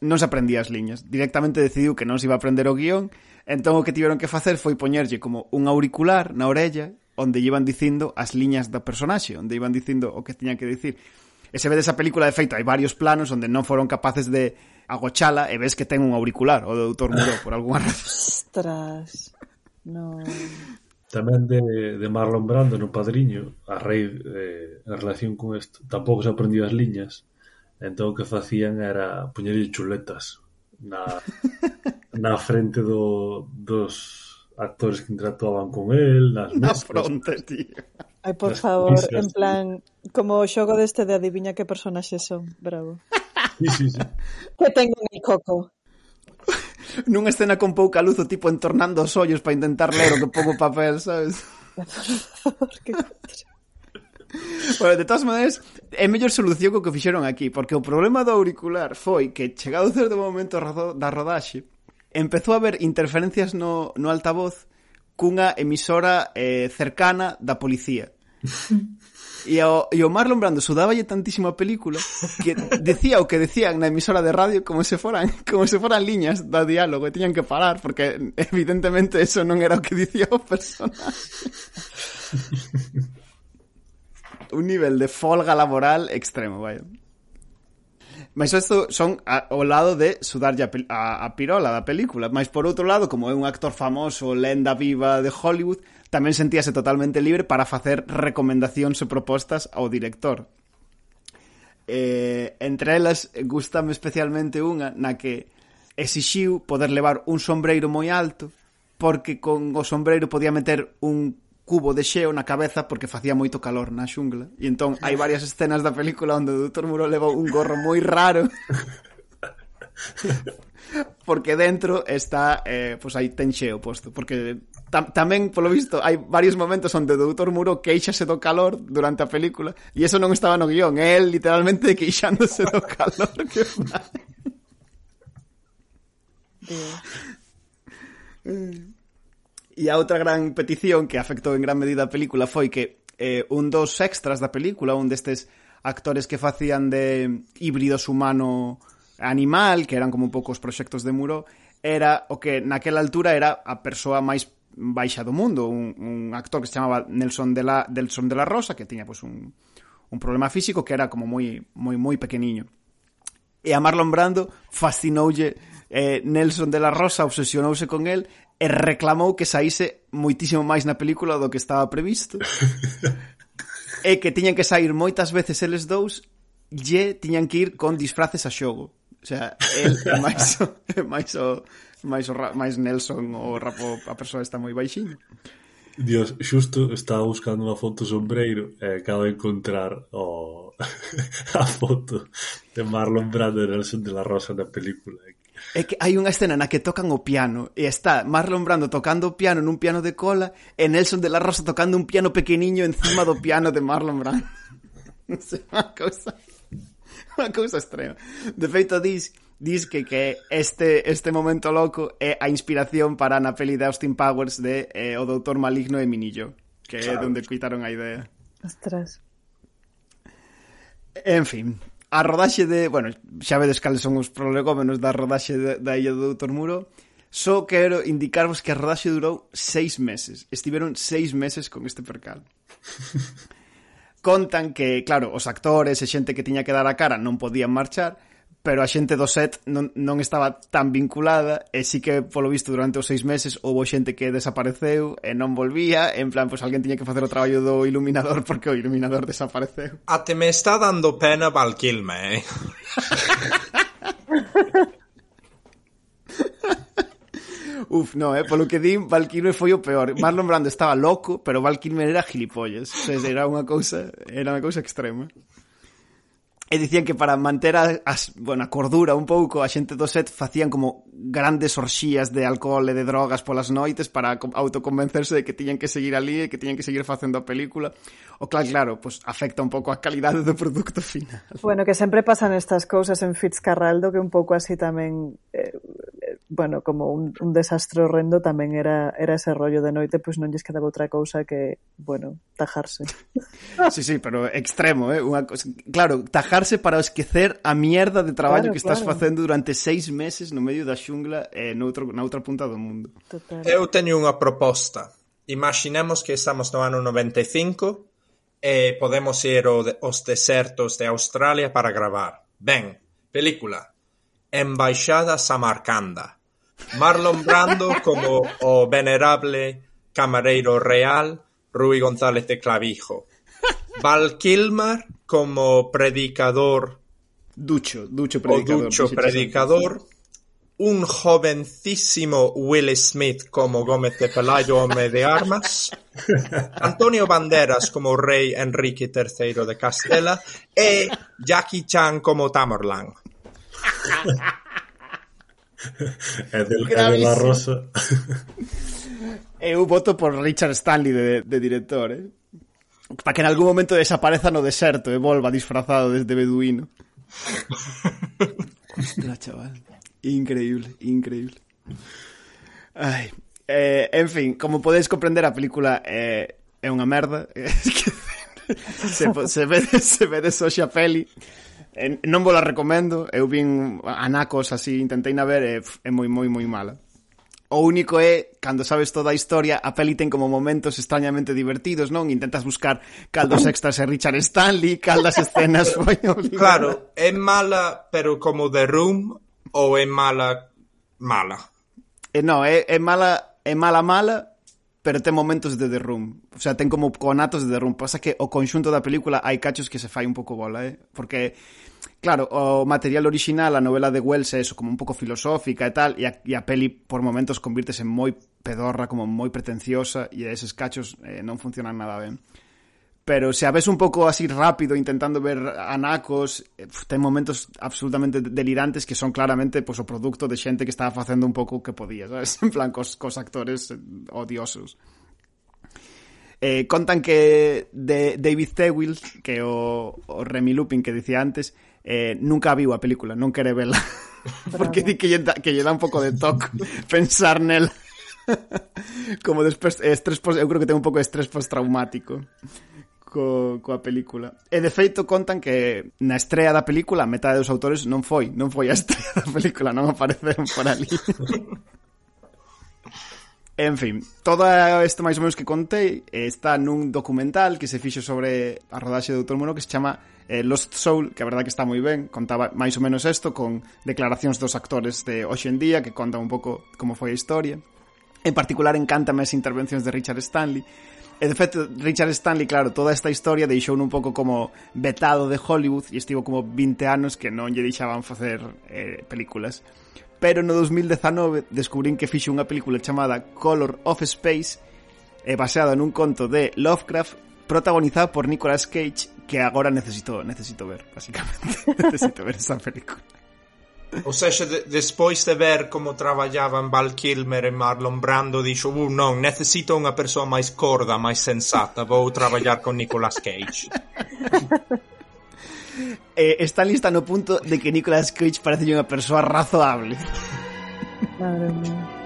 Speaker 4: non se aprendía as liñas. Directamente decidiu que non se iba a aprender o guión, entón o que tiveron que facer foi poñerlle como un auricular na orella onde iban dicindo as liñas da personaxe, onde iban dicindo o que tiñan que dicir. E se vedes a película, de feito, hai varios planos onde non foron capaces de agochala e ves que ten un auricular, o do doutor Muro, por algunha razón.
Speaker 6: Ostras, non
Speaker 7: tamén de, de Marlon Brando no Padriño a rei eh, en relación con isto tampouco se aprendiu as liñas entón o que facían era puñerlle chuletas na, <laughs> na frente do, dos actores que interactuaban con el nas
Speaker 4: na
Speaker 7: mesas,
Speaker 4: fronte, tío
Speaker 6: Ai, por favor,
Speaker 7: pisas,
Speaker 6: en plan tío. como o xogo deste de adiviña que personaxe son bravo
Speaker 7: sí, sí, sí.
Speaker 6: que tengo en el coco
Speaker 4: nunha escena con pouca luz o tipo entornando os ollos para intentar ler o que pouco papel, sabes?
Speaker 6: que <laughs>
Speaker 4: Bueno, de todas maneiras, é mellor solución co que fixeron aquí, porque o problema do auricular foi que chegado certo momento da rodaxe, empezou a haber interferencias no, no altavoz cunha emisora eh, cercana da policía. <laughs> E o, e o Marlon Brando sudáballe tantísimo a película que decía o que decían na emisora de radio como se foran <laughs> como se foran liñas da diálogo e tiñan que parar porque evidentemente eso non era o que dicía o personaje. <laughs> Un nivel de folga laboral extremo, vaya. Mas isto son a, ao lado de sudarlle a, a, a pirola da película. Mas por outro lado, como é un actor famoso, lenda viva de Hollywood, tamén sentíase totalmente libre para facer recomendacións e propostas ao director. Eh, entre elas, gustame especialmente unha na que exixiu poder levar un sombreiro moi alto porque con o sombreiro podía meter un cubo de xeo na cabeza porque facía moito calor na xungla. E entón hai varias escenas da película onde o Dr. Muro leva un gorro moi raro. <laughs> porque dentro está, eh, pois aí ten xeo posto, porque tam tamén, polo visto, hai varios momentos onde o Dr. Muro queixase do calor durante a película, e eso non estaba no guión, é literalmente queixándose do calor que fai. <laughs>
Speaker 6: Eh.
Speaker 4: E a outra gran petición que afectou en gran medida a película foi que eh, un dos extras da película, un destes actores que facían de híbridos humano animal, que eran como un pouco os proxectos de Muro, era o que naquela altura era a persoa máis baixa do mundo, un, un actor que se chamaba Nelson de la, Nelson de la Rosa, que tiña pues, un, un problema físico que era como moi moi moi pequeniño. E a Marlon Brando fascinoulle eh, Nelson de la Rosa obsesionouse con el e reclamou que saíse moitísimo máis na película do que estaba previsto. <laughs> E que tiñan que sair moitas veces eles dous lle tiñan que ir con disfraces a xogo. O sea, el é máis o, é máis o, máis, o, máis Nelson o rapo a persoa está moi baixiña
Speaker 7: Dios, xusto estaba buscando unha foto sombreiro e eh, acabo de encontrar o... <laughs> A foto de Marlon Brando e Nelson de la Rosa na película.
Speaker 4: É que hai unha escena na que tocan o piano e está Marlon Brando tocando o piano nun piano de cola e Nelson de la Rosa tocando un piano pequeniño encima do piano de Marlon Brando. <laughs> Non sei, unha cousa... Unha cousa extrema. De feito, dis dis que, que este, este momento loco é a inspiración para na peli de Austin Powers de eh, O Doutor Maligno e Minillo, que
Speaker 7: claro.
Speaker 4: é donde quitaron a idea.
Speaker 6: Ostras.
Speaker 4: En fin, a rodaxe de... Bueno, xa vedes cales son os prolegómenos da rodaxe de, da Illa do Doutor Muro. Só quero indicarvos que a rodaxe durou seis meses. Estiveron seis meses con este percal. <laughs> Contan que, claro, os actores e xente que tiña que dar a cara non podían marchar, pero a xente do set non, non estaba tan vinculada e sí que, polo visto, durante os seis meses houve xente que desapareceu e non volvía, en plan, pois alguén tiña que facer o traballo do iluminador porque o iluminador desapareceu.
Speaker 5: Até me está dando pena Val Kilmer, eh? <laughs>
Speaker 4: Uf, no, eh, polo que din, Val Kilmer foi o peor. Marlon Brando estaba loco, pero Val Kilmer era gilipollas. O sea, era unha cousa, era unha cousa extrema. E dicían que para manter a, as, bueno, a cordura un pouco a xente do set facían como grandes orxías de alcohol e de drogas polas noites para autoconvencerse de que tiñan que seguir ali e que tiñan que seguir facendo a película. O claro, claro, pues afecta un pouco a calidade do produto final.
Speaker 6: Bueno, que sempre pasan estas cousas en Fitzcarraldo que un pouco así tamén eh, bueno, como un, un desastre horrendo tamén era, era ese rollo de noite, pois non lles quedaba outra cousa que, bueno, tajarse. <laughs>
Speaker 4: Sí, sí, pero extremo, eh? Unha cosa... Claro, tajarse para esquecer a mierda de traballo
Speaker 6: claro,
Speaker 4: que estás
Speaker 6: claro.
Speaker 4: facendo durante seis meses no medio da xungla e eh, noutro, na outra punta do mundo.
Speaker 6: Total.
Speaker 5: Eu teño unha proposta. Imaginemos que estamos no ano 95 e podemos ir aos desertos de Australia para gravar. Ben, película. Embaixada Samarcanda. Marlon Brando como o venerable camareiro real Rui González de Clavijo. Val Kilmer como predicador
Speaker 4: Ducho, Ducho
Speaker 5: o
Speaker 4: predicador.
Speaker 5: ducho
Speaker 4: dixeches
Speaker 5: predicador, un jovencísimo Will Smith como Gómez de Pelayo, home de armas, Antonio Banderas como rei Enrique III de Castela e Jackie Chan como Tamerlán. <laughs>
Speaker 7: e del Cabe
Speaker 4: da
Speaker 7: Rosa.
Speaker 4: Eu voto por Richard Stanley de, de director, eh? Para que en algún momento desapareza no deserto e volva disfrazado desde beduino. <laughs> Ostras, chaval. Increíble, increíble. Ai, eh, en fin, como podedes comprender, a película eh, é unha merda. <laughs> se, se vedes, se vedes hoxe a peli, eh, non vos la recomendo, eu vin anacos así, intentei na ver, é, é moi, moi, moi mala. O único é, cando sabes toda a historia, a peli ten como momentos extrañamente divertidos, non? Intentas buscar caldos extras e Richard Stanley, caldas escenas... foi <laughs>
Speaker 5: claro, é mala, pero como The Room, ou é mala, mala?
Speaker 4: Eh, non, é, é mala, é mala, mala, pero ten momentos de The Room. O sea, ten como conatos de The Room. Pasa que o conxunto da película hai cachos que se fai un pouco bola, eh? Porque claro, o material original, a novela de Wells é eso, como un pouco filosófica e tal, e a, e a peli por momentos convirtese en moi pedorra, como moi pretenciosa, e eses cachos eh, non funcionan nada ben. Pero se a ves un pouco así rápido intentando ver anacos, eh, ten momentos absolutamente delirantes que son claramente pues, o producto de xente que estaba facendo un pouco o que podía, sabes? <laughs> En plan, cos, cos actores eh, odiosos. Eh, contan que de David Tewil, que o, o Remy Lupin que dicía antes, eh, nunca viu a película, non quere vela. <laughs> Porque di que lle, da, que lle dá un pouco de toc pensar nela. <laughs> Como despois estrés post, eu creo que ten un pouco de estrés postraumático co, coa película. E de feito contan que na estrea da película a metade dos autores non foi, non foi a estrea da película, non apareceron por ali. <laughs> En fin, todo isto máis ou menos que contei eh, está nun documental que se fixo sobre a rodaxe do Doutor Mono que se chama eh, Lost Soul, que a verdade que está moi ben, contaba máis ou menos isto con declaracións dos actores de hoxe en día que contan un pouco como foi a historia. En particular encántame as intervencións de Richard Stanley. E de feito, Richard Stanley, claro, toda esta historia deixou un pouco como vetado de Hollywood e estivo como 20 anos que non lle deixaban facer eh, películas pero no 2019 descubrín que fixo unha película chamada Color of Space e baseada nun conto de Lovecraft protagonizada por Nicolas Cage que agora necesito necesito ver, basicamente. <laughs> necesito ver esa película.
Speaker 5: O sea, de, despois de ver como traballaban Val Kilmer e Marlon Brando, dixo, uh, non, necesito unha persoa máis corda, máis sensata, vou traballar con Nicolas Cage. <laughs> <laughs>
Speaker 4: eh, Stanley está no punto de que Nicolas Cage parece unha persoa razoable.
Speaker 6: Madre mía.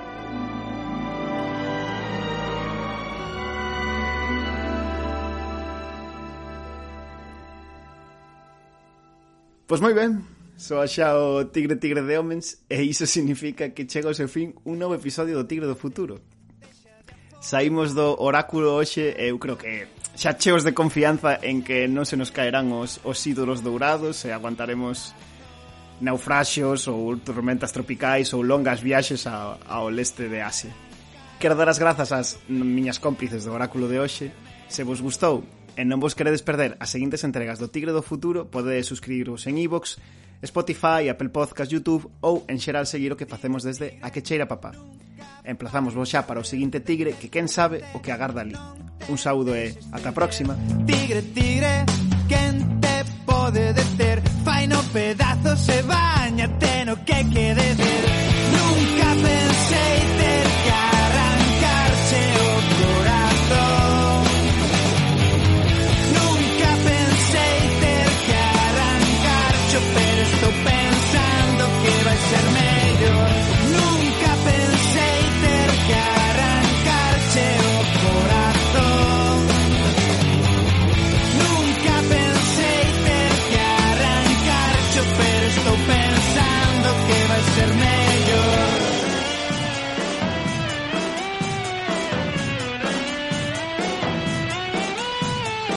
Speaker 4: Pois moi ben, so xa o Tigre Tigre de Homens e iso significa que chega ao seu fin un novo episodio do Tigre do Futuro saímos do oráculo hoxe e eu creo que xa cheos de confianza en que non se nos caerán os, os ídolos dourados e aguantaremos naufraxios ou tormentas tropicais ou longas viaxes a, ao leste de Asia. Quero dar as grazas ás miñas cómplices do oráculo de hoxe. Se vos gustou e non vos queredes perder as seguintes entregas do Tigre do Futuro, podedes suscribiros en iVoox, e Spotify, Apple Podcast, YouTube ou en xeral seguir o que facemos desde A que cheira papá. Emplazamos vos xa para o seguinte tigre que quen sabe o que agarda ali. Un saúdo e ata a próxima.
Speaker 9: Tigre, tigre, quen te pode deter? Fai no pedazos e bañate no que quede ver. Nunca pensei